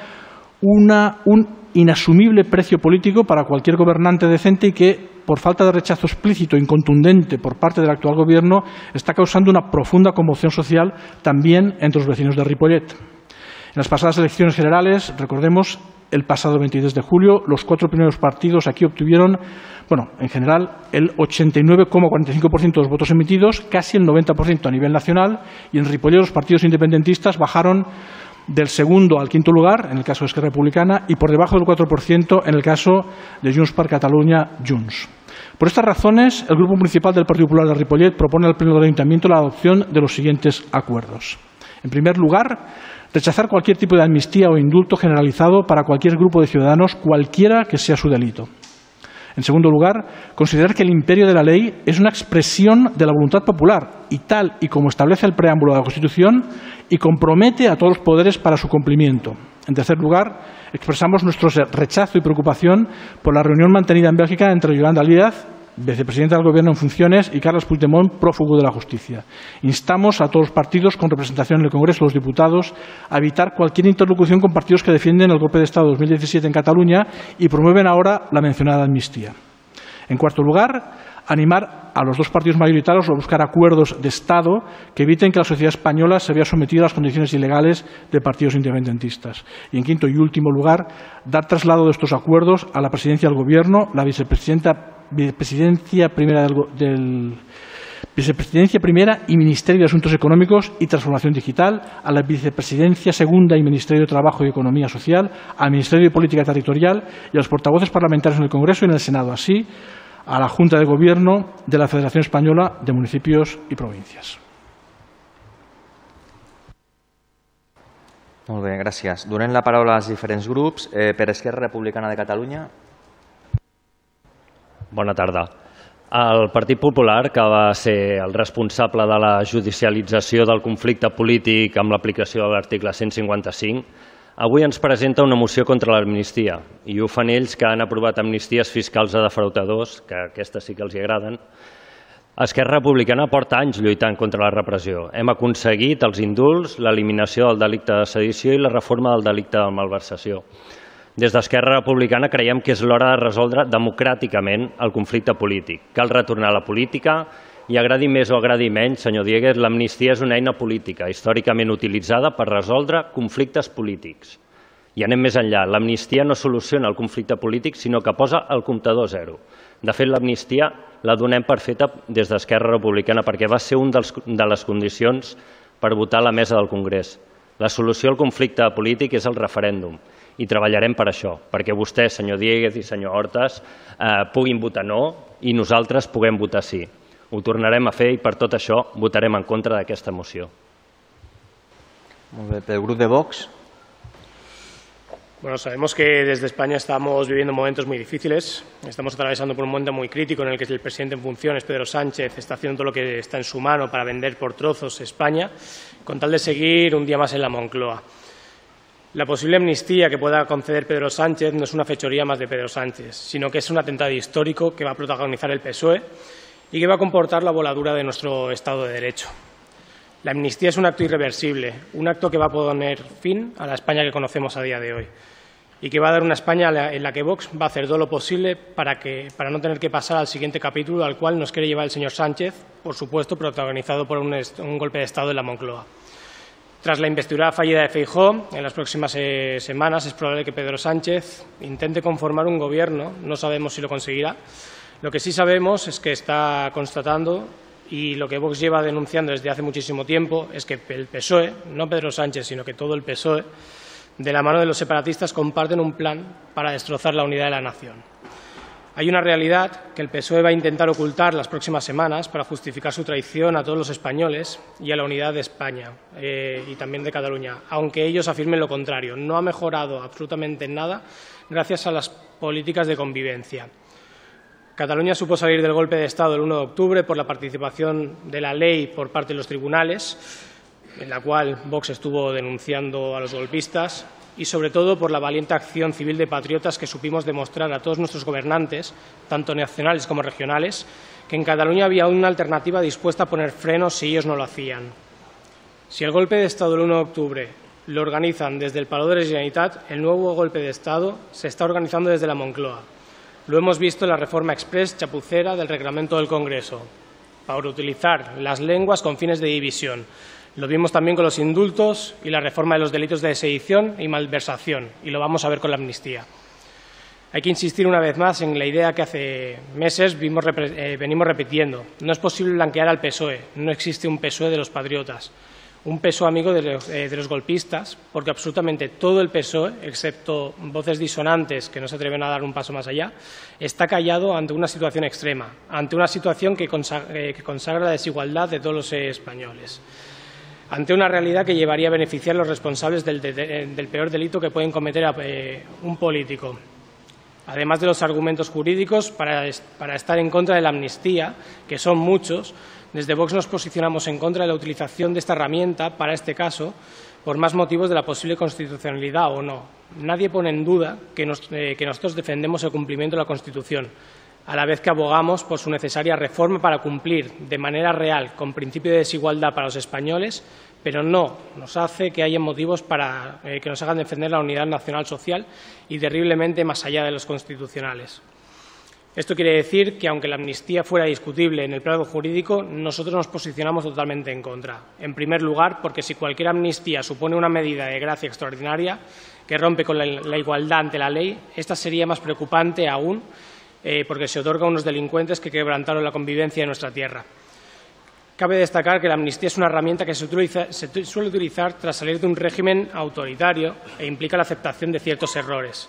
un inasumible precio político para cualquier gobernante decente y que por falta de rechazo explícito e incontundente por parte del actual Gobierno, está causando una profunda conmoción social también entre los vecinos de Ripollet. En las pasadas elecciones generales, recordemos, el pasado 22 de julio, los cuatro primeros partidos aquí obtuvieron, bueno, en general, el 89,45% de los votos emitidos, casi el 90% a nivel nacional, y en Ripollet los partidos independentistas bajaron del segundo al quinto lugar, en el caso de Esquerra Republicana, y por debajo del 4% en el caso de Junts per Catalunya, Junts. Por estas razones, el Grupo Municipal del Partido Popular de Ripollet propone al Pleno del Ayuntamiento la adopción de los siguientes acuerdos. En primer lugar, rechazar cualquier tipo de amnistía o indulto generalizado para cualquier grupo de ciudadanos, cualquiera que sea su delito. En segundo lugar, considerar que el imperio de la ley es una expresión de la voluntad popular y tal y como establece el preámbulo de la Constitución y compromete a todos los poderes para su cumplimiento. En tercer lugar, expresamos nuestro rechazo y preocupación por la reunión mantenida en Bélgica entre Yolanda Díaz vicepresidenta del Gobierno en funciones, y Carlos Puigdemont, prófugo de la justicia. Instamos a todos los partidos con representación en el Congreso, los diputados, a evitar cualquier interlocución con partidos que defienden el golpe de Estado de 2017 en Cataluña y promueven ahora la mencionada amnistía. En cuarto lugar, animar a los dos partidos mayoritarios a buscar acuerdos de Estado que eviten que la sociedad española se vea sometida a las condiciones ilegales de partidos independentistas. Y, en quinto y último lugar, dar traslado de estos acuerdos a la presidencia del Gobierno, la vicepresidencia primera del, Vicepresidencia Primera y Ministerio de Asuntos Económicos y Transformación Digital, a la Vicepresidencia Segunda y Ministerio de Trabajo y Economía Social, al Ministerio de Política Territorial y a los portavoces parlamentarios en el Congreso y en el Senado, así a la Junta de Gobierno de la Federación Española de Municipios i Províncies. Molt bé, gràcies. Donem la paraula als diferents grups. Eh, per Esquerra Republicana de Catalunya. Bona tarda. El Partit Popular, que va ser el responsable de la judicialització del conflicte polític amb l'aplicació de l'article 155, Avui ens presenta una moció contra l'amnistia i ho fan ells que han aprovat amnisties fiscals a defrautadors, que aquestes sí que els hi agraden. Esquerra Republicana porta anys lluitant contra la repressió. Hem aconseguit els indults, l'eliminació del delicte de sedició i la reforma del delicte de malversació. Des d'Esquerra Republicana creiem que és l'hora de resoldre democràticament el conflicte polític. Cal retornar a la política i agradi més o agradi menys, senyor Diegues, l'amnistia és una eina política històricament utilitzada per resoldre conflictes polítics. I anem més enllà. L'amnistia no soluciona el conflicte polític, sinó que posa el comptador zero. De fet, l'amnistia la donem per feta des d'Esquerra Republicana perquè va ser un dels, de les condicions per votar a la mesa del Congrés. La solució al conflicte polític és el referèndum i treballarem per això, perquè vostès, senyor Dieguez i senyor Hortes, eh, puguin votar no i nosaltres puguem votar sí. Ho tornarem a fer i per tot això votarem en contra d'aquesta moció. Molt bé, pel grup de Vox. Bueno, sabemos que desde España estamos viviendo momentos muy difíciles. Estamos atravesando por un momento muy crítico en el que el presidente en funciones, Pedro Sánchez, está haciendo todo lo que está en su mano para vender por trozos España, con tal de seguir un día más en la Moncloa. La posible amnistía que pueda conceder Pedro Sánchez no es una fechoría más de Pedro Sánchez, sino que es un atentado histórico que va a protagonizar el PSOE y que va a comportar la voladura de nuestro Estado de Derecho. La amnistía es un acto irreversible, un acto que va a poner fin a la España que conocemos a día de hoy y que va a dar una España en la que Vox va a hacer todo lo posible para, que, para no tener que pasar al siguiente capítulo al cual nos quiere llevar el señor Sánchez, por supuesto, protagonizado por un, un golpe de Estado en la Moncloa. Tras la investidura fallida de Feijó, en las próximas eh, semanas es probable que Pedro Sánchez intente conformar un gobierno, no sabemos si lo conseguirá, lo que sí sabemos es que está constatando y lo que Vox lleva denunciando desde hace muchísimo tiempo es que el PSOE, no Pedro Sánchez, sino que todo el PSOE, de la mano de los separatistas, comparten un plan para destrozar la unidad de la nación. Hay una realidad que el PSOE va a intentar ocultar las próximas semanas para justificar su traición a todos los españoles y a la unidad de España eh, y también de Cataluña, aunque ellos afirmen lo contrario. No ha mejorado absolutamente nada gracias a las políticas de convivencia. Cataluña supo salir del golpe de Estado el 1 de octubre por la participación de la ley por parte de los tribunales, en la cual Vox estuvo denunciando a los golpistas, y sobre todo por la valiente acción civil de patriotas que supimos demostrar a todos nuestros gobernantes, tanto nacionales como regionales, que en Cataluña había una alternativa dispuesta a poner frenos si ellos no lo hacían. Si el golpe de Estado del 1 de octubre lo organizan desde el Palau de la Generalitat, el nuevo golpe de Estado se está organizando desde la Moncloa. Lo hemos visto en la reforma express chapucera del reglamento del Congreso, para utilizar las lenguas con fines de división. Lo vimos también con los indultos y la reforma de los delitos de sedición y malversación, y lo vamos a ver con la amnistía. Hay que insistir una vez más en la idea que hace meses eh, venimos repitiendo. No es posible blanquear al PSOE, no existe un PSOE de los patriotas un peso amigo de los, eh, de los, golpistas, porque absolutamente todo el PSOE, excepto voces disonantes que no se atreven a dar un paso más allá, está callado ante una situación extrema, ante una situación que consagra, eh, consagra la desigualdad de todos los españoles, ante una realidad que llevaría a beneficiar a los responsables del, de, del peor delito que pueden cometer eh, un político. Además de los argumentos jurídicos para, estar en contra de la amnistía, que son muchos, desde Vox nos posicionamos en contra de la utilización de esta herramienta para este caso por más motivos de la posible constitucionalidad o no. Nadie pone en duda que, eh, que nosotros defendemos el cumplimiento de la Constitución, a la vez que abogamos por su necesaria reforma para cumplir de manera real con principio de desigualdad para los españoles, pero no nos hace que haya motivos para eh, que nos hagan defender la unidad nacional social y terriblemente más allá de los constitucionales. Esto quiere decir que, aunque la amnistía fuera discutible en el plano jurídico, nosotros nos posicionamos totalmente en contra. En primer lugar, porque si cualquier amnistía supone una medida de gracia extraordinaria que rompe con la, igualdad ante la ley, esta sería más preocupante aún eh, porque se otorga a unos delincuentes que quebrantaron la convivencia en nuestra tierra. Cabe destacar que la amnistía es una herramienta que se, suele utilizar tras salir de un régimen autoritario e implica la aceptación de ciertos errores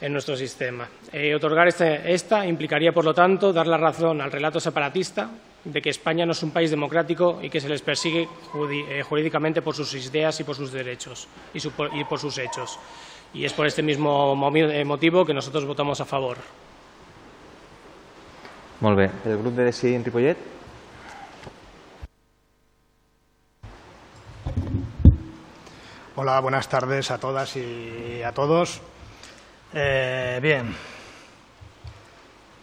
en nuestro sistema. Eh, otorgar este, esta implicaría, por lo tanto, dar la razón al relato separatista de que España no es un país democrático y que se les persigue eh, jurídicamente por sus ideas y por sus derechos y, por sus hechos. Y es por este mismo motivo que nosotros votamos a favor. Molt El grupo de Decidir en Ripollet? Hola, buenas tardes a todas y a todos. Eh, bien.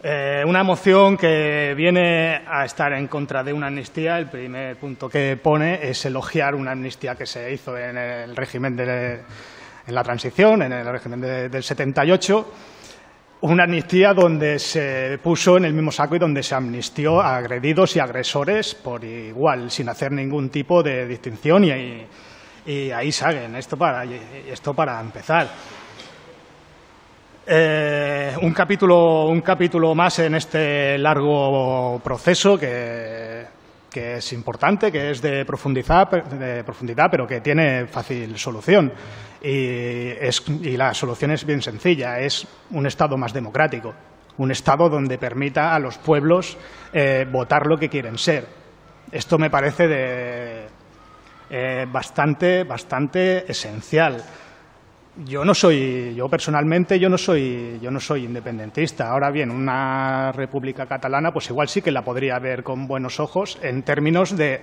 Eh, una moción que viene a estar en contra de una amnistía. El primer punto que pone es elogiar una amnistía que se hizo en el régimen de en la transición, en el régimen del 78. Una amnistía donde se puso en el mismo saco y donde se amnistió a agredidos y agresores por igual, sin hacer ningún tipo de distinción y, ahí salen. Esto para, esto para empezar. Eh, un, capítulo, un capítulo más en este largo proceso que, es importante, que es de profundidad, de profundidad, pero que tiene fácil solución. Y, la solución es bien sencilla, es un Estado más democrático, un Estado donde permita a los pueblos eh, votar lo que quieren ser. Esto me parece eh, bastante, bastante esencial. Yo no soy, yo personalmente, yo no soy, yo no soy independentista. Ahora bien, una república catalana, pues igual sí que la podría ver con buenos ojos en términos de,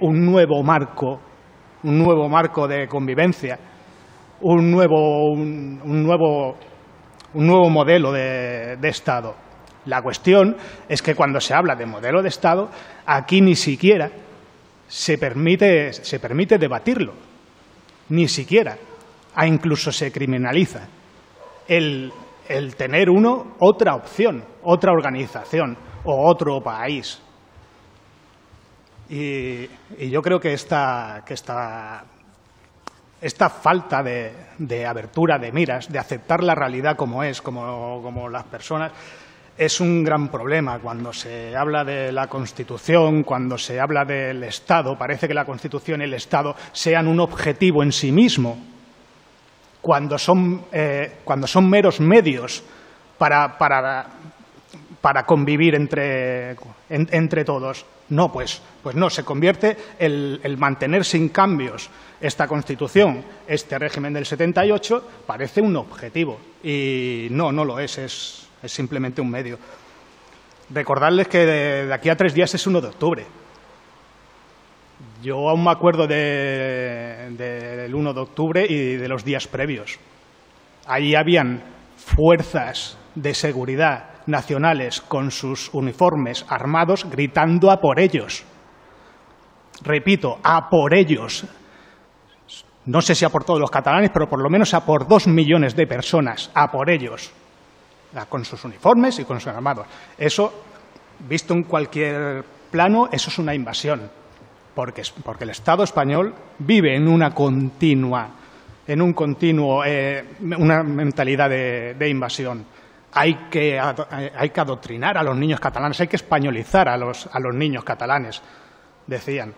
un nuevo marco, un nuevo marco de convivencia, un nuevo, un, nuevo, un nuevo modelo de, Estado. La cuestión es que cuando se habla de modelo de Estado, aquí ni siquiera se permite, se permite debatirlo, ni siquiera a incluso se criminaliza el, tener uno otra opción, otra organización o otro país. Y, yo creo que esta, que esta, esta falta de, de, abertura de miras, de aceptar la realidad como es, como, como las personas, es un gran problema. Cuando se habla de la Constitución, cuando se habla del Estado, parece que la Constitución y el Estado sean un objetivo en sí mismo cuando son, eh, cuando son meros medios para, para, para convivir entre, entre, todos. No, pues, pues no, se convierte el, mantener sin cambios esta Constitución, este régimen del 78, parece un objetivo. Y no, no lo es, es, es simplemente un medio. Recordarles que de, de aquí a tres días es 1 de octubre. Yo aún me acuerdo del 1 de octubre y de los días previos. Allí habían fuerzas de seguridad nacionales con sus uniformes armados gritando a por ellos. Repito, a por ellos. No sé si a por todos los catalanes, pero por lo menos a por dos millones de personas, a por ellos, con sus uniformes y con sus armados. Eso, visto en cualquier plano, eso es una invasión porque, porque el Estado español vive en una continua, en un continuo, eh, una mentalidad de, invasión. Hay que, hay que, adoctrinar a los niños catalanes, hay que españolizar a los, a los niños catalanes, decían,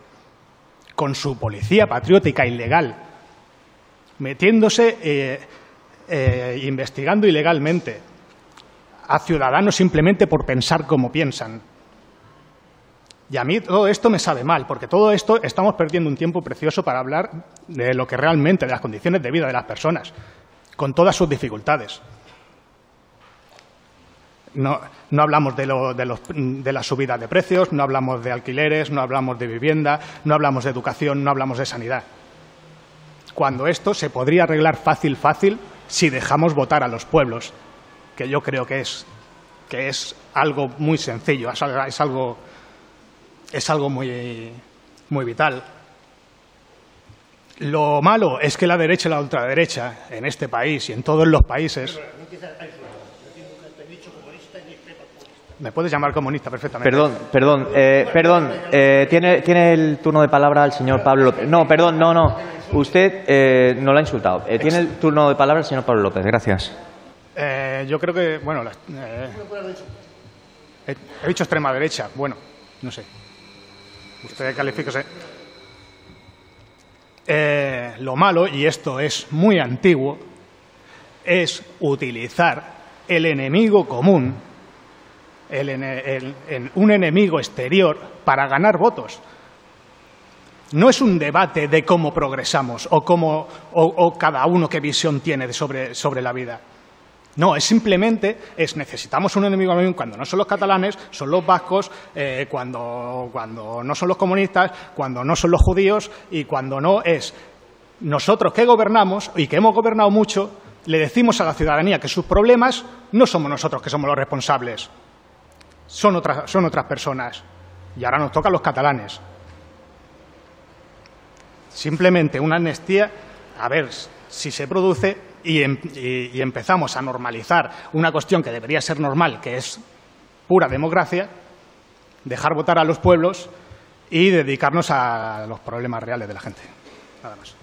con su policía patriótica ilegal, metiéndose, eh, eh, investigando ilegalmente a ciudadanos simplemente por pensar como piensan. Y a mí todo esto me sabe mal, porque todo esto estamos perdiendo un tiempo precioso para hablar de lo que realmente, de las condiciones de vida de las personas, con todas sus dificultades. No, no hablamos de, lo, de, los, de la subida de precios, no hablamos de alquileres, no hablamos de vivienda, no hablamos de educación, no hablamos de sanidad. Cuando esto se podría arreglar fácil, fácil, si dejamos votar a los pueblos, que yo creo que es, que es algo muy sencillo, es algo es algo muy, muy vital. Lo malo es que la derecha y la ultraderecha en este país y en todos los países Me puedes llamar comunista perfectamente. Perdón, perdón, eh, perdón. eh, tiene, tiene el turno de palabra el señor Pablo López. No, perdón, no, no. Usted eh, no lo ha insultado. Eh, tiene el turno de palabra el señor Pablo López. Gracias. Eh, yo creo que, bueno, las- he, he dicho extrema derecha. Bueno, no sé. Usted califíquese. Eh, lo malo, y esto es muy antiguo, es utilizar el enemigo común, el un enemigo exterior, para ganar votos. No es un debate de cómo progresamos o, cómo, o, cada uno qué visión tiene sobre, sobre la vida. No, es simplemente, es necesitamos un enemigo cuando no son los catalanes, son los vascos, eh, cuando, cuando no son los comunistas, cuando no son los judíos y cuando no es nosotros que gobernamos y que hemos gobernado mucho, le decimos a la ciudadanía que sus problemas no somos nosotros que somos los responsables, son otras, son otras personas. Y ahora nos tocan los catalanes. Simplemente una amnistía, a ver si se produce y, em- y- empezamos a normalizar una cuestión que debería ser normal, que es pura democracia, dejar votar a los pueblos y dedicarnos a los problemas reales de la gente. Nada más.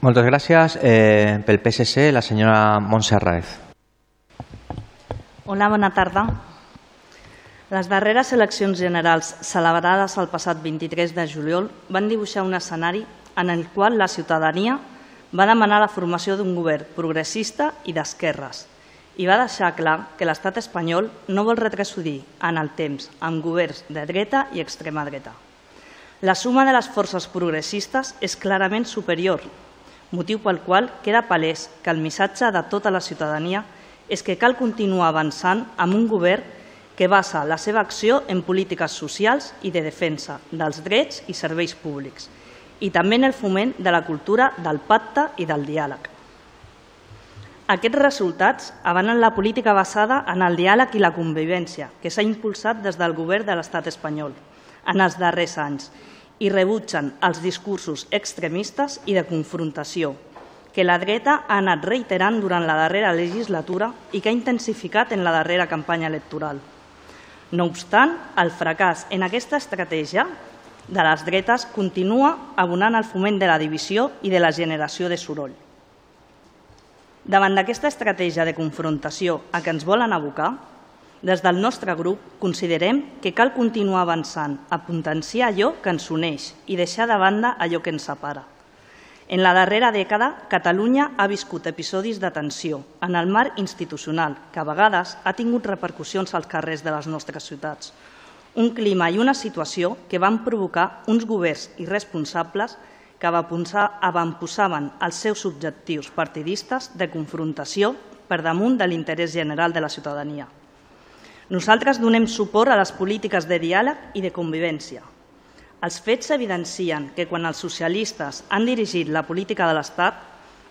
Gràcies. Eh, pel PSC, la senyora Montse Arraez. Hola, bona tarda. Les darreres eleccions generals celebrades el passat 23 de juliol van dibuixar un escenari en el qual la ciutadania va demanar la formació d'un govern progressista i d'esquerres i va deixar clar que l'estat espanyol no vol retrocedir en el temps amb governs de dreta i extrema dreta. La suma de les forces progressistes és clarament superior, motiu pel qual queda palès que el missatge de tota la ciutadania és que cal continuar avançant amb un govern que basa la seva acció en polítiques socials i de defensa dels drets i serveis públics i també en el foment de la cultura del pacte i del diàleg. Aquests resultats avanen la política basada en el diàleg i la convivència que s'ha impulsat des del govern de l'estat espanyol en els darrers anys i rebutgen els discursos extremistes i de confrontació que la dreta ha anat reiterant durant la darrera legislatura i que ha intensificat en la darrera campanya electoral. No obstant, el fracàs en aquesta estratègia de les dretes continua abonant al foment de la divisió i de la generació de soroll. Davant d'aquesta estratègia de confrontació a què ens volen abocar, des del nostre grup considerem que cal continuar avançant a potenciar allò que ens uneix i deixar de banda allò que ens separa. En la darrera dècada, Catalunya ha viscut episodis de tensió en el marc institucional que a vegades ha tingut repercussions als carrers de les nostres ciutats. Un clima i una situació que van provocar uns governs irresponsables que avantposaven els seus objectius partidistes de confrontació per damunt de l'interès general de la ciutadania. Nosaltres donem suport a les polítiques de diàleg i de convivència. Els fets evidencien que quan els socialistes han dirigit la política de l'Estat,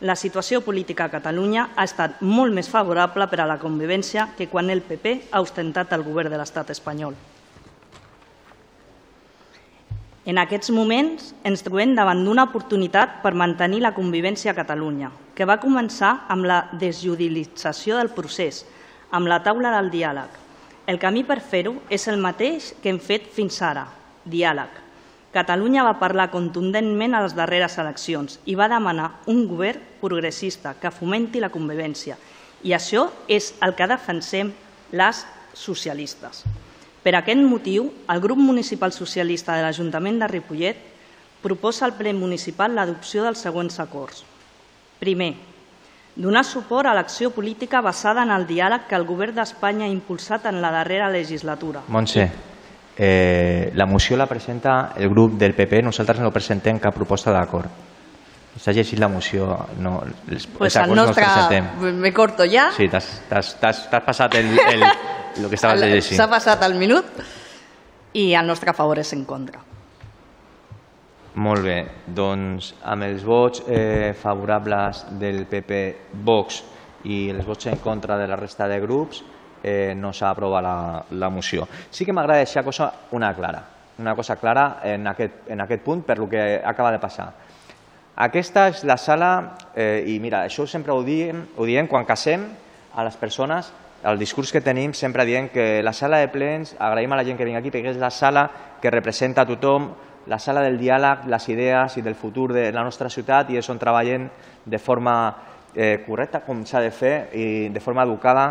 la situació política a Catalunya ha estat molt més favorable per a la convivència que quan el PP ha ostentat el govern de l'Estat espanyol. En aquests moments ens trobem davant d'una oportunitat per mantenir la convivència a Catalunya, que va començar amb la desjudicialització del procés, amb la taula del diàleg. El camí per fer-ho és el mateix que hem fet fins ara, diàleg. Catalunya va parlar contundentment a les darreres eleccions i va demanar un govern progressista que fomenti la convivència. I això és el que defensem les socialistes. Per aquest motiu, el grup municipal socialista de l'Ajuntament de Ripollet proposa al ple municipal l'adopció dels següents acords. Primer, donar suport a l'acció política basada en el diàleg que el govern d'Espanya ha impulsat en la darrera legislatura. Montse, eh, la moció la presenta el grup del PP, nosaltres no presentem cap proposta d'acord. S'ha llegit la moció, no, els, Pues els acords no els nostre... presentem. Me corto ja. Sí, t'has passat el, el, el que estaves llegint. S'ha passat el minut i el nostre favor és en contra. Molt bé, doncs amb els vots eh, favorables del PP, Vox i els vots en contra de la resta de grups eh, no s'ha aprovat la, la moció. Sí que m'agrada deixar cosa una clara, una cosa clara en aquest, en aquest punt per lo que acaba de passar. Aquesta és la sala, eh, i mira, això sempre ho diem, ho diem quan casem a les persones el discurs que tenim sempre dient que la sala de plens, agraïm a la gent que vinga aquí perquè és la sala que representa a tothom, la sala del diàleg, les idees i del futur de la nostra ciutat i és on treballem de forma eh, correcta, com s'ha de fer i de forma educada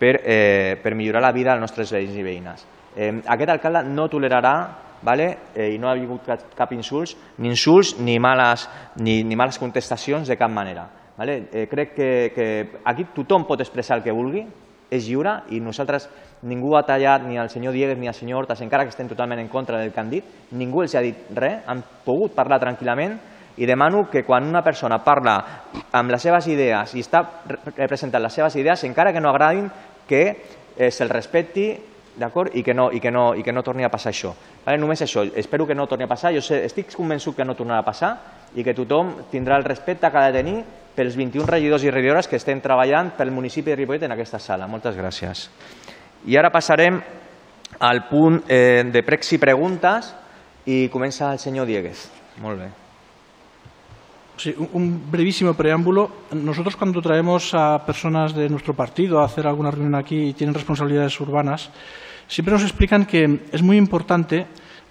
per, eh, per millorar la vida dels nostres veïns i veïnes. Eh, aquest alcalde no tolerarà vale? eh, i no ha hagut cap, cap insults, ni insults ni males, ni, ni males contestacions de cap manera. Vale? Eh, crec que, que aquí tothom pot expressar el que vulgui, és lliure i nosaltres, ningú ha tallat ni el senyor Diegues ni el senyor Hortas, encara que estem totalment en contra del que han dit, ningú els ha dit res, han pogut parlar tranquil·lament i demano que quan una persona parla amb les seves idees i està representant les seves idees, encara que no agradin, que eh, se'l respecti d'acord? I, que no, i, que no, i que no torni a passar això. Vale? Només això, espero que no torni a passar, jo sé, estic convençut que no tornarà a passar i que tothom tindrà el respecte que ha de tenir pels 21 regidors i regidores que estem treballant pel municipi de Ripollet en aquesta sala. Moltes gràcies. I ara passarem al punt eh, de pregs i preguntes i comença el senyor Dieguez. Molt bé. Sí, un brevísimo preámbulo. Nosotros cuando traemos a personas de nuestro partido a hacer alguna reunión aquí y tienen responsabilidades urbanas, siempre nos explican que es muy importante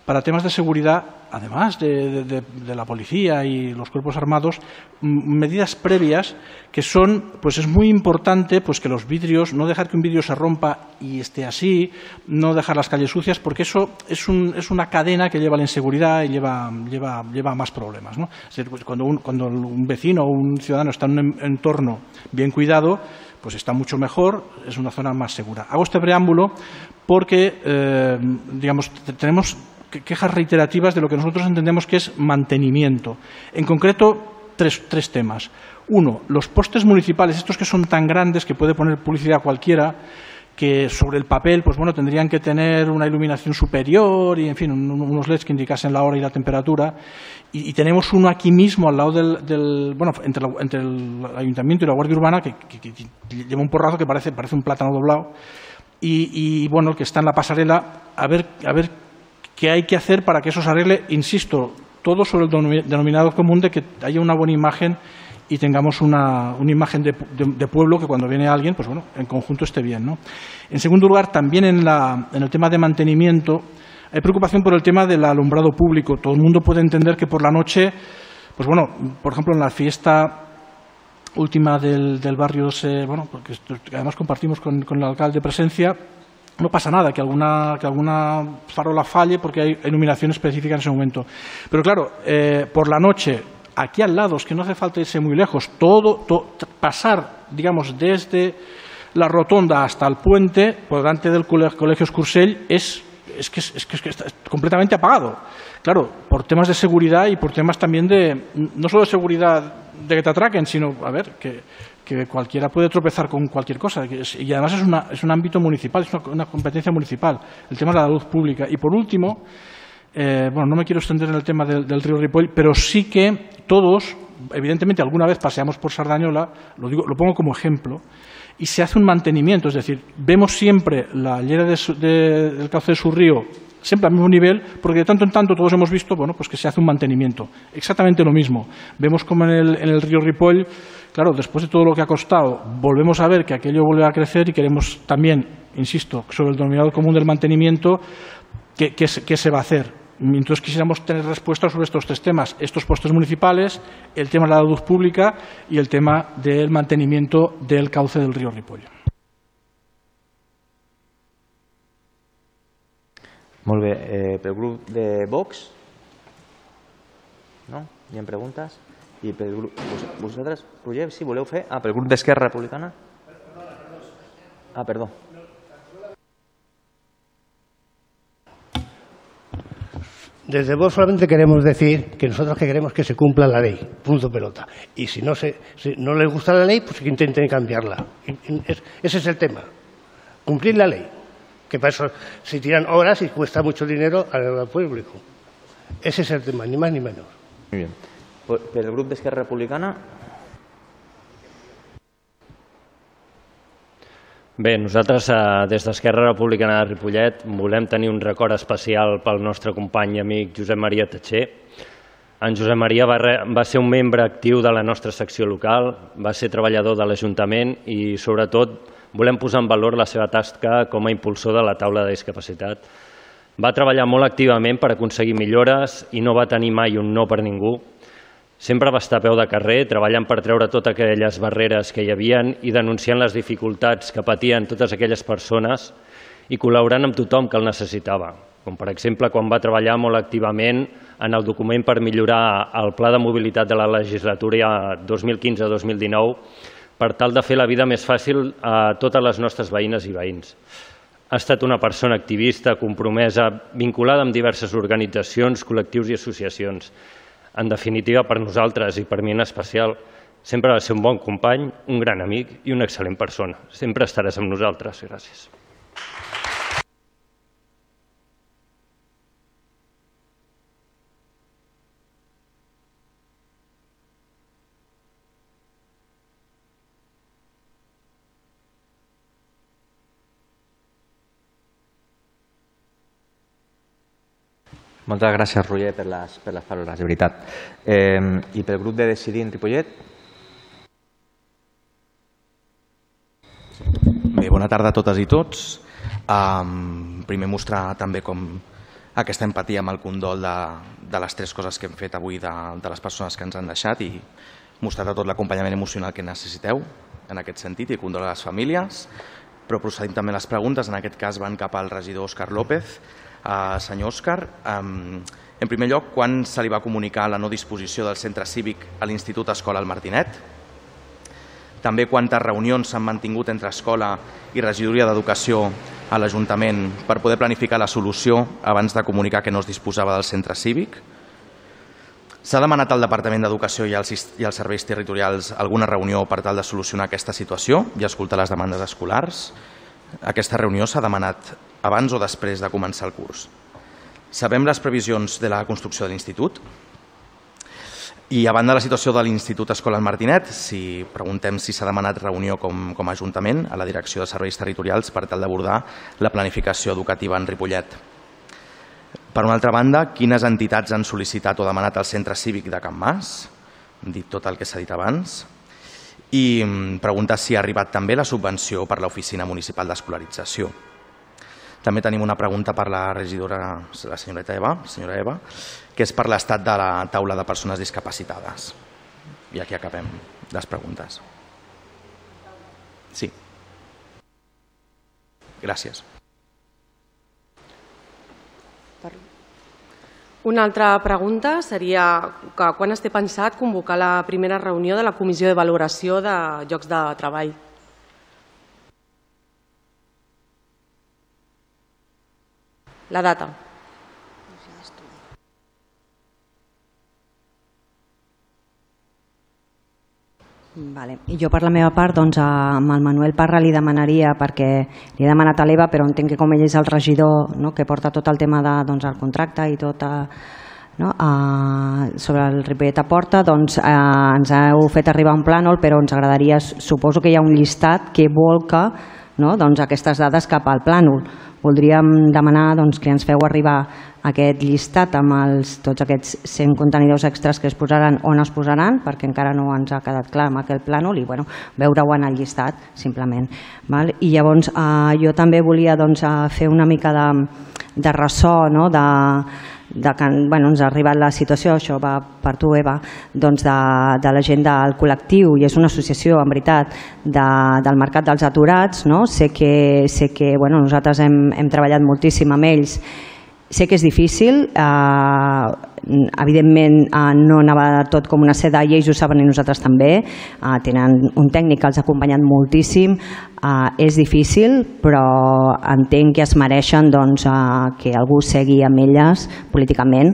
para temas de seguridad, además de, la policía y los cuerpos armados, medidas previas que son, pues es muy importante pues que los vidrios, no dejar que un vidrio se rompa y esté así, no dejar las calles sucias, porque eso es, una cadena que lleva a la inseguridad y lleva, lleva, lleva más problemas. ¿no? Pues cuando, un, cuando un vecino o un ciudadano está en un entorno bien cuidado, pues está mucho mejor, es una zona más segura. Hago este preámbulo porque, eh, digamos, tenemos quejas reiterativas de lo que nosotros entendemos que es mantenimiento. En concreto, tres, tres temas. Uno, los postes municipales, estos que son tan grandes que puede poner publicidad cualquiera, que sobre el papel pues bueno, tendrían que tener una iluminación superior y, en fin, unos LEDs que indicasen la hora y la temperatura. Y, tenemos uno aquí mismo, al lado del, bueno, entre, el Ayuntamiento y la Guardia Urbana, que, lleva un porrazo que parece, parece un plátano doblado. Y, y, bueno, el que está en la pasarela, a ver, a ver ¿Qué hay que hacer para que eso se arregle? Insisto, todo sobre el denominador común de que haya una buena imagen y tengamos una, imagen de, pueblo que cuando viene alguien, pues bueno, en conjunto esté bien. ¿no? En segundo lugar, también en, en el tema de mantenimiento, hay preocupación por el tema del alumbrado público. Todo el mundo puede entender que por la noche, pues bueno, por ejemplo, en la fiesta última del, barrio, se, bueno, porque además compartimos con, con el alcalde presencia, no pasa nada, que alguna, que alguna farola falle porque hay iluminación específica en ese momento. Pero claro, eh, por la noche, aquí al lado, es que no hace falta irse muy lejos, todo, pasar, digamos, desde la rotonda hasta el puente, por delante del colegio Escursell, es, es, que, es, que, está completamente apagado. Claro, por temas de seguridad y por temas también de, no solo de seguridad de que te atraquen, sino, a ver, que, que cualquiera puede tropezar con cualquier cosa. Y además es, una, es un ámbito municipal, es una, competencia municipal, el tema de la luz pública. Y por último, eh, bueno, no me quiero extender en el tema del, río Ripoll, pero sí que todos, evidentemente alguna vez paseamos por Sardañola, lo, digo, lo pongo como ejemplo, y se hace un mantenimiento, es decir, vemos siempre la llera del cauce de su río siempre al mismo nivel, porque de tanto en tanto todos hemos visto bueno, pues que se hace un mantenimiento. Exactamente lo mismo. Vemos como en el, río Ripoll, claro, después de todo lo que ha costado, volvemos a ver que aquello vuelve a crecer y queremos también, insisto, sobre el denominador común del mantenimiento, ¿qué, qué, se va a hacer? Entonces quisiéramos tener respuestas sobre estos tres temas, estos postes municipales, el tema de la luz pública y el tema del mantenimiento del cauce del río Ripoll. Molt bé. Eh, de Vox? No? Hi ha preguntes? I pel grup... Vosaltres, Roger, si voleu fer? Ah, pel grup d'Esquerra Republicana? Ah, perdó. Desde Vox solamente queremos decir que nosotros que queremos que se cumpla la ley, punto pelota. Y si no, se, si no les gusta la ley, pues que intenten cambiarla. Ese es el tema, cumplir la ley que para eso se tiran horas y cuesta mucho dinero al público. Ese es el tema, ni más ni menos. Muy bien. Per el grup d'Esquerra Republicana... Bé, nosaltres eh, des d'Esquerra Republicana de Ripollet volem tenir un record especial pel nostre company i amic Josep Maria Tatxer. En Josep Maria va, re, va ser un membre actiu de la nostra secció local, va ser treballador de l'Ajuntament i sobretot volem posar en valor la seva tasca com a impulsor de la taula de discapacitat. Va treballar molt activament per aconseguir millores i no va tenir mai un no per ningú. Sempre va estar a peu de carrer, treballant per treure totes aquelles barreres que hi havien i denunciant les dificultats que patien totes aquelles persones i col·laborant amb tothom que el necessitava, com per exemple quan va treballar molt activament en el document per millorar el Pla de Mobilitat de la legislatura 2015-2019 per tal de fer la vida més fàcil a totes les nostres veïnes i veïns. Ha estat una persona activista, compromesa, vinculada amb diverses organitzacions, col·lectius i associacions. En definitiva, per nosaltres i per mi en especial, sempre va ser un bon company, un gran amic i una excel·lent persona. Sempre estaràs amb nosaltres. Gràcies. Moltes gràcies, Roger, per les, per les paraules, de veritat. Eh, I pel grup de Decidim Ripollet? Bé, bona tarda a totes i tots. Um, primer mostrar també com aquesta empatia amb el condol de, de les tres coses que hem fet avui de, de les persones que ens han deixat i mostrar tot l'acompanyament emocional que necessiteu en aquest sentit i condol a les famílies. Però procedim també les preguntes, en aquest cas van cap al regidor Òscar López, Uh, senyor Òscar, um, en primer lloc, quan se li va comunicar la no disposició del centre cívic a l'Institut Escola al Martinet? També quantes reunions s'han mantingut entre escola i regidoria d'educació a l'Ajuntament per poder planificar la solució abans de comunicar que no es disposava del centre cívic? S'ha demanat al Departament d'Educació i, i als serveis territorials alguna reunió per tal de solucionar aquesta situació i escoltar les demandes escolars? Aquesta reunió s'ha demanat abans o després de començar el curs. Sabem les previsions de la construcció de l'institut i a banda de la situació de l'Institut Escola al Martinet, si preguntem si s'ha demanat reunió com, com a Ajuntament a la Direcció de Serveis Territorials per tal d'abordar la planificació educativa en Ripollet. Per una altra banda, quines entitats han sol·licitat o demanat al centre cívic de Can Mas? Hem dit tot el que s'ha dit abans. I mm, preguntar si ha arribat també la subvenció per l'Oficina Municipal d'Escolarització. També tenim una pregunta per la regidora, la senyoreta Eva, senyora Eva, que és per l'estat de la taula de persones discapacitades. I aquí acabem les preguntes. Sí. Gràcies. Una altra pregunta seria que quan es té pensat convocar la primera reunió de la Comissió de Valoració de Llocs de Treball? La data. Vale. I jo per la meva part doncs, amb el Manuel Parra li demanaria, perquè li he demanat a l'Eva, però entenc que com ell és el regidor no, que porta tot el tema de, doncs, el contracte i tot a, no, a, sobre el Ripollet a Porta, doncs eh, ens heu fet arribar un plànol, però ens agradaria, suposo que hi ha un llistat que volca no, doncs, aquestes dades cap al plànol voldríem demanar doncs, que ens feu arribar aquest llistat amb els, tots aquests 100 contenidors extras que es posaran on es posaran, perquè encara no ens ha quedat clar amb aquest plànol i bueno, veure-ho en el llistat, simplement. Val? I llavors eh, jo també volia doncs, eh, fer una mica de, de ressò no? de, de que bueno, ens ha arribat la situació, això va per tu Eva, doncs de, de la gent del col·lectiu i és una associació en veritat de, del mercat dels aturats, no? sé que, sé que bueno, nosaltres hem, hem treballat moltíssim amb ells Sé que és difícil, eh, evidentment eh, no anava tot com una seda i ells ho saben i nosaltres també, eh, tenen un tècnic que els ha acompanyat moltíssim, eh, és difícil però entenc que es mereixen doncs, eh, que algú segui amb elles políticament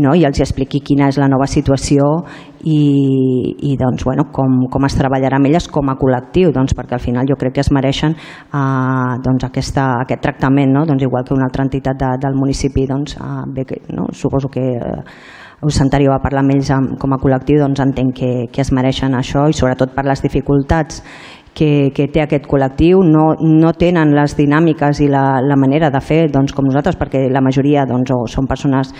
no? i els expliqui quina és la nova situació i, i doncs, bueno, com, com es treballarà amb elles com a col·lectiu, doncs, perquè al final jo crec que es mereixen eh, doncs, aquesta, aquest tractament, no? doncs, igual que una altra entitat de, del municipi, doncs, eh, bé, no? suposo que eh, us Santario va parlar amb ells com a col·lectiu, doncs entenc que, que es mereixen això i sobretot per les dificultats que, que té aquest col·lectiu, no, no tenen les dinàmiques i la, la manera de fer doncs, com nosaltres, perquè la majoria doncs, o són persones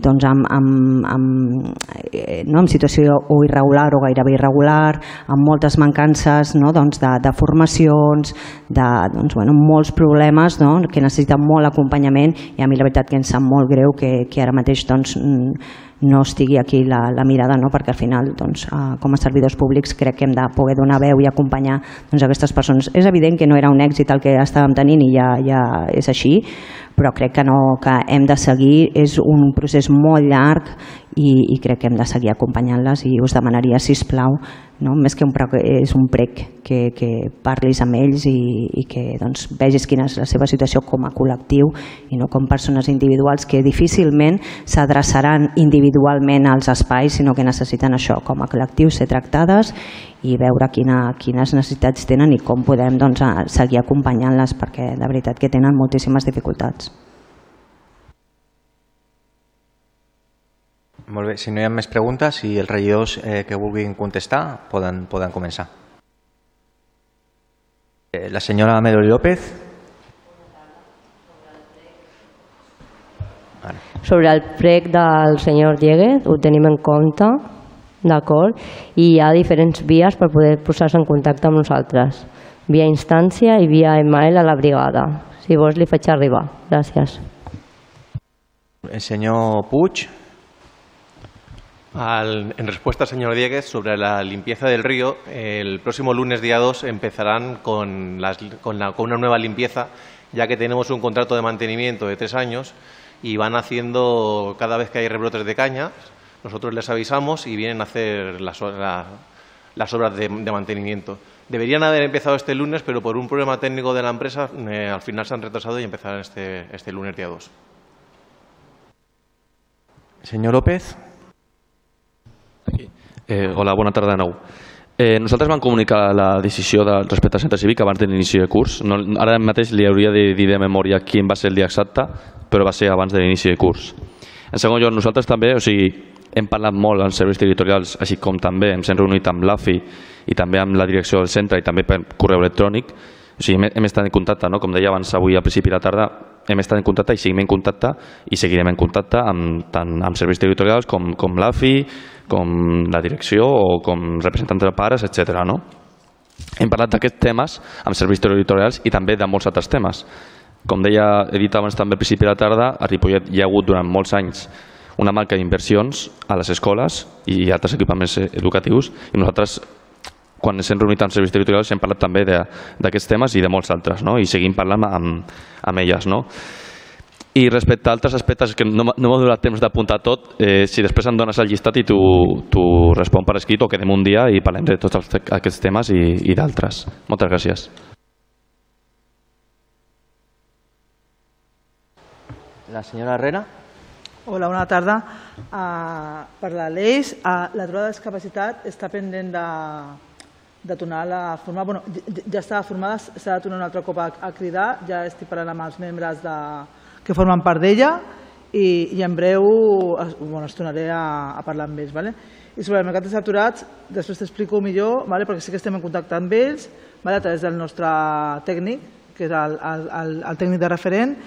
doncs, amb, amb, amb, eh, no, amb situació o irregular o gairebé irregular, amb moltes mancances no, doncs, de, de formacions, de doncs, bueno, molts problemes no, que necessiten molt acompanyament i a mi la veritat que em sap molt greu que, que ara mateix doncs, no estigui aquí la, la mirada, no? perquè al final, doncs, eh, com a servidors públics, crec que hem de poder donar veu i acompanyar doncs, aquestes persones. És evident que no era un èxit el que estàvem tenint i ja, ja és així, però crec que, no, que hem de seguir, és un procés molt llarg i, i crec que hem de seguir acompanyant-les i us demanaria, si us plau, no? més que un prec, és un prec que, que parlis amb ells i, i que doncs, vegis quina és la seva situació com a col·lectiu i no com persones individuals que difícilment s'adreçaran individualment als espais, sinó que necessiten això com a col·lectiu, ser tractades i veure quina, quines necessitats tenen i com podem doncs, seguir acompanyant-les perquè de veritat que tenen moltíssimes dificultats. Molt bé, si no hi ha més preguntes, si els regidors eh, que vulguin contestar poden, poden començar. Eh, la senyora Melody López. Sobre el prec del senyor Dieguez, ho tenim en compte, d'acord? I hi ha diferents vies per poder posar-se en contacte amb nosaltres. Via instància i via email a la brigada. Si vols li faig arribar. Gràcies. El senyor Puig. Al- en respuesta al señor Dieguez sobre la limpieza del río, el próximo lunes día 2 empezarán con, las- con la- con una nueva limpieza, ya que tenemos un contrato de mantenimiento de tres años y van haciendo cada vez que hay rebrotes de caña, nosotros les avisamos y vienen a hacer las, o- la- las obras de, de mantenimiento. Deberían haber empezado este lunes, pero por un problema técnico de la empresa eh, al final se han retrasado y empezarán este, este lunes día 2. Senyor López. Eh, hola, bona tarda de nou. Eh, nosaltres vam comunicar la decisió de, respecte al centre cívic abans de l'inici de curs. No, ara mateix li hauria de dir de memòria quin va ser el dia exacte, però va ser abans de l'inici de curs. En segon lloc, nosaltres també, o sigui, hem parlat molt amb serveis territorials, així com també ens hem reunit amb l'AFI i també amb la direcció del centre i també per correu electrònic. O sigui, hem, hem estat en contacte, no? com deia abans avui al principi de la tarda, hem estat en contacte i seguim en contacte i seguirem en contacte amb, tant amb serveis territorials com, com l'AFI, com la direcció o com representants de pares, etc. No? Hem parlat d'aquests temes amb serveis territorials i també de molts altres temes. Com deia, he dit abans també al principi de la tarda, a Ripollet hi ha hagut durant molts anys una manca d'inversions a les escoles i altres equipaments eh, educatius i nosaltres quan ens hem reunit amb serveis territorials hem parlat també d'aquests temes i de molts altres no? i seguim parlant amb, amb elles. No? I respecte a altres aspectes que no, no m'ha donat temps d'apuntar tot, eh, si després em dones el llistat i tu, tu respon per escrit o quedem un dia i parlem de tots els, aquests temes i, i d'altres. Moltes gràcies. La senyora Herrera. Hola, bona tarda. Uh, per la l'EIS, uh, la trobada de discapacitat està pendent de, de tornar a formar. Bueno, ja, ja estava formada, s'ha de tornar un altre cop a, a cridar. Ja estic parlant amb els membres de, que formen part d'ella i, i en breu bueno, es tornaré a, a parlar amb ells. Vale? I sobre el mercat dels aturats, després t'explico millor, vale? perquè sí que estem en contacte amb ells vale? a través del nostre tècnic, que és el, el, el, el tècnic de referent,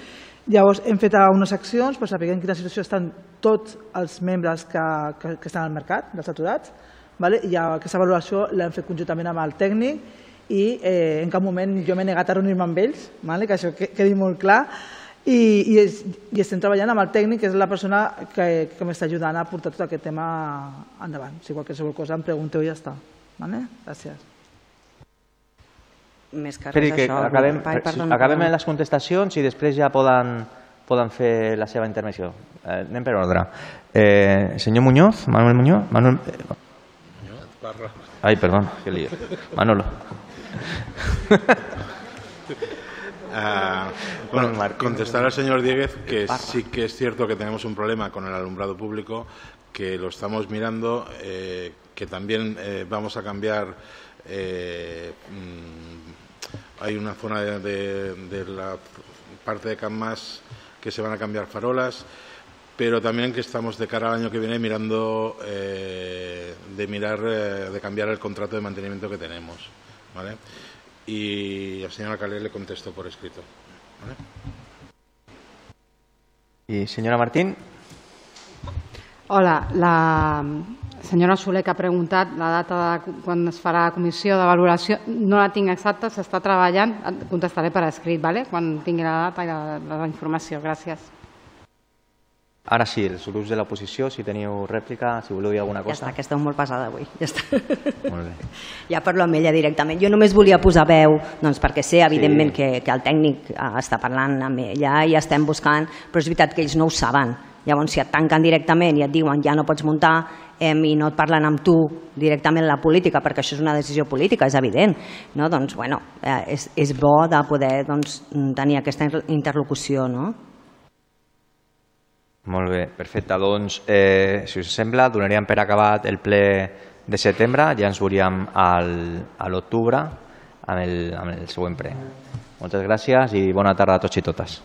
Llavors, hem fet unes accions per saber en quina situació estan tots els membres que, que, que estan al mercat, dels aturats, vale? i aquesta valoració l'hem fet conjuntament amb el tècnic i eh, en cap moment jo m'he negat a reunir-me amb ells, vale? que això quedi molt clar, i, i, és, i estem treballant amb el tècnic, que és la persona que, que m'està ajudant a portar tot aquest tema endavant. Si qualsevol cosa em pregunteu i ja està. Vale? Gràcies. Més que Esperi, res que això, acabem, Ai, perdona, acabem perdona. les contestacions i després ja poden, poden fer la seva intervenció. Eh, anem per ordre. Eh, senyor Muñoz, Manuel Muñoz. Manuel, eh, Ay, perdón, qué lío. Manolo. *laughs* Ah, bueno, contestar al señor Dieguez que sí que es cierto que tenemos un problema con el alumbrado público, que lo estamos mirando, eh, que también eh, vamos a cambiar. eh, mm, hay una zona de, la parte de Canmas que se van a cambiar farolas, pero también que estamos de cara al año que viene mirando eh, de mirar eh, de cambiar el contrato de mantenimiento que tenemos. ¿vale? y el señor alcalde le contestó por escrito. Y señora Martín. Hola, la senyora Soler que ha preguntat la data de quan es farà la comissió de valoració, no la tinc exacta, s'està treballant, Et contestaré per escrit, ¿vale? quan tingui la data i la, la informació. Gràcies. Ara sí, els grups de l'oposició, si teniu rèplica, si voleu dir alguna Ja cosa. està, que esteu molt pesada avui. Ja està. Molt bé. *laughs* Ja parlo amb ella directament. Jo només volia posar veu, doncs perquè sé, evidentment, Sí. que, que el tècnic eh, està parlant amb ella i estem buscant, però és veritat que ells no ho saben. Llavors, si et tanquen directament i et diuen ja no pots muntar eh, i no et parlen amb tu directament la política, perquè això és una decisió política, és evident, no? doncs, bueno, eh, és, és bo de poder doncs, tenir aquesta inter- interlocució, no? Molt bé, perfecte. Doncs, eh, si us sembla, donaríem per acabat el ple de setembre, ja ens veuríem al, a l'octubre amb, el, amb el següent ple. Moltes gràcies i bona tarda a tots i totes.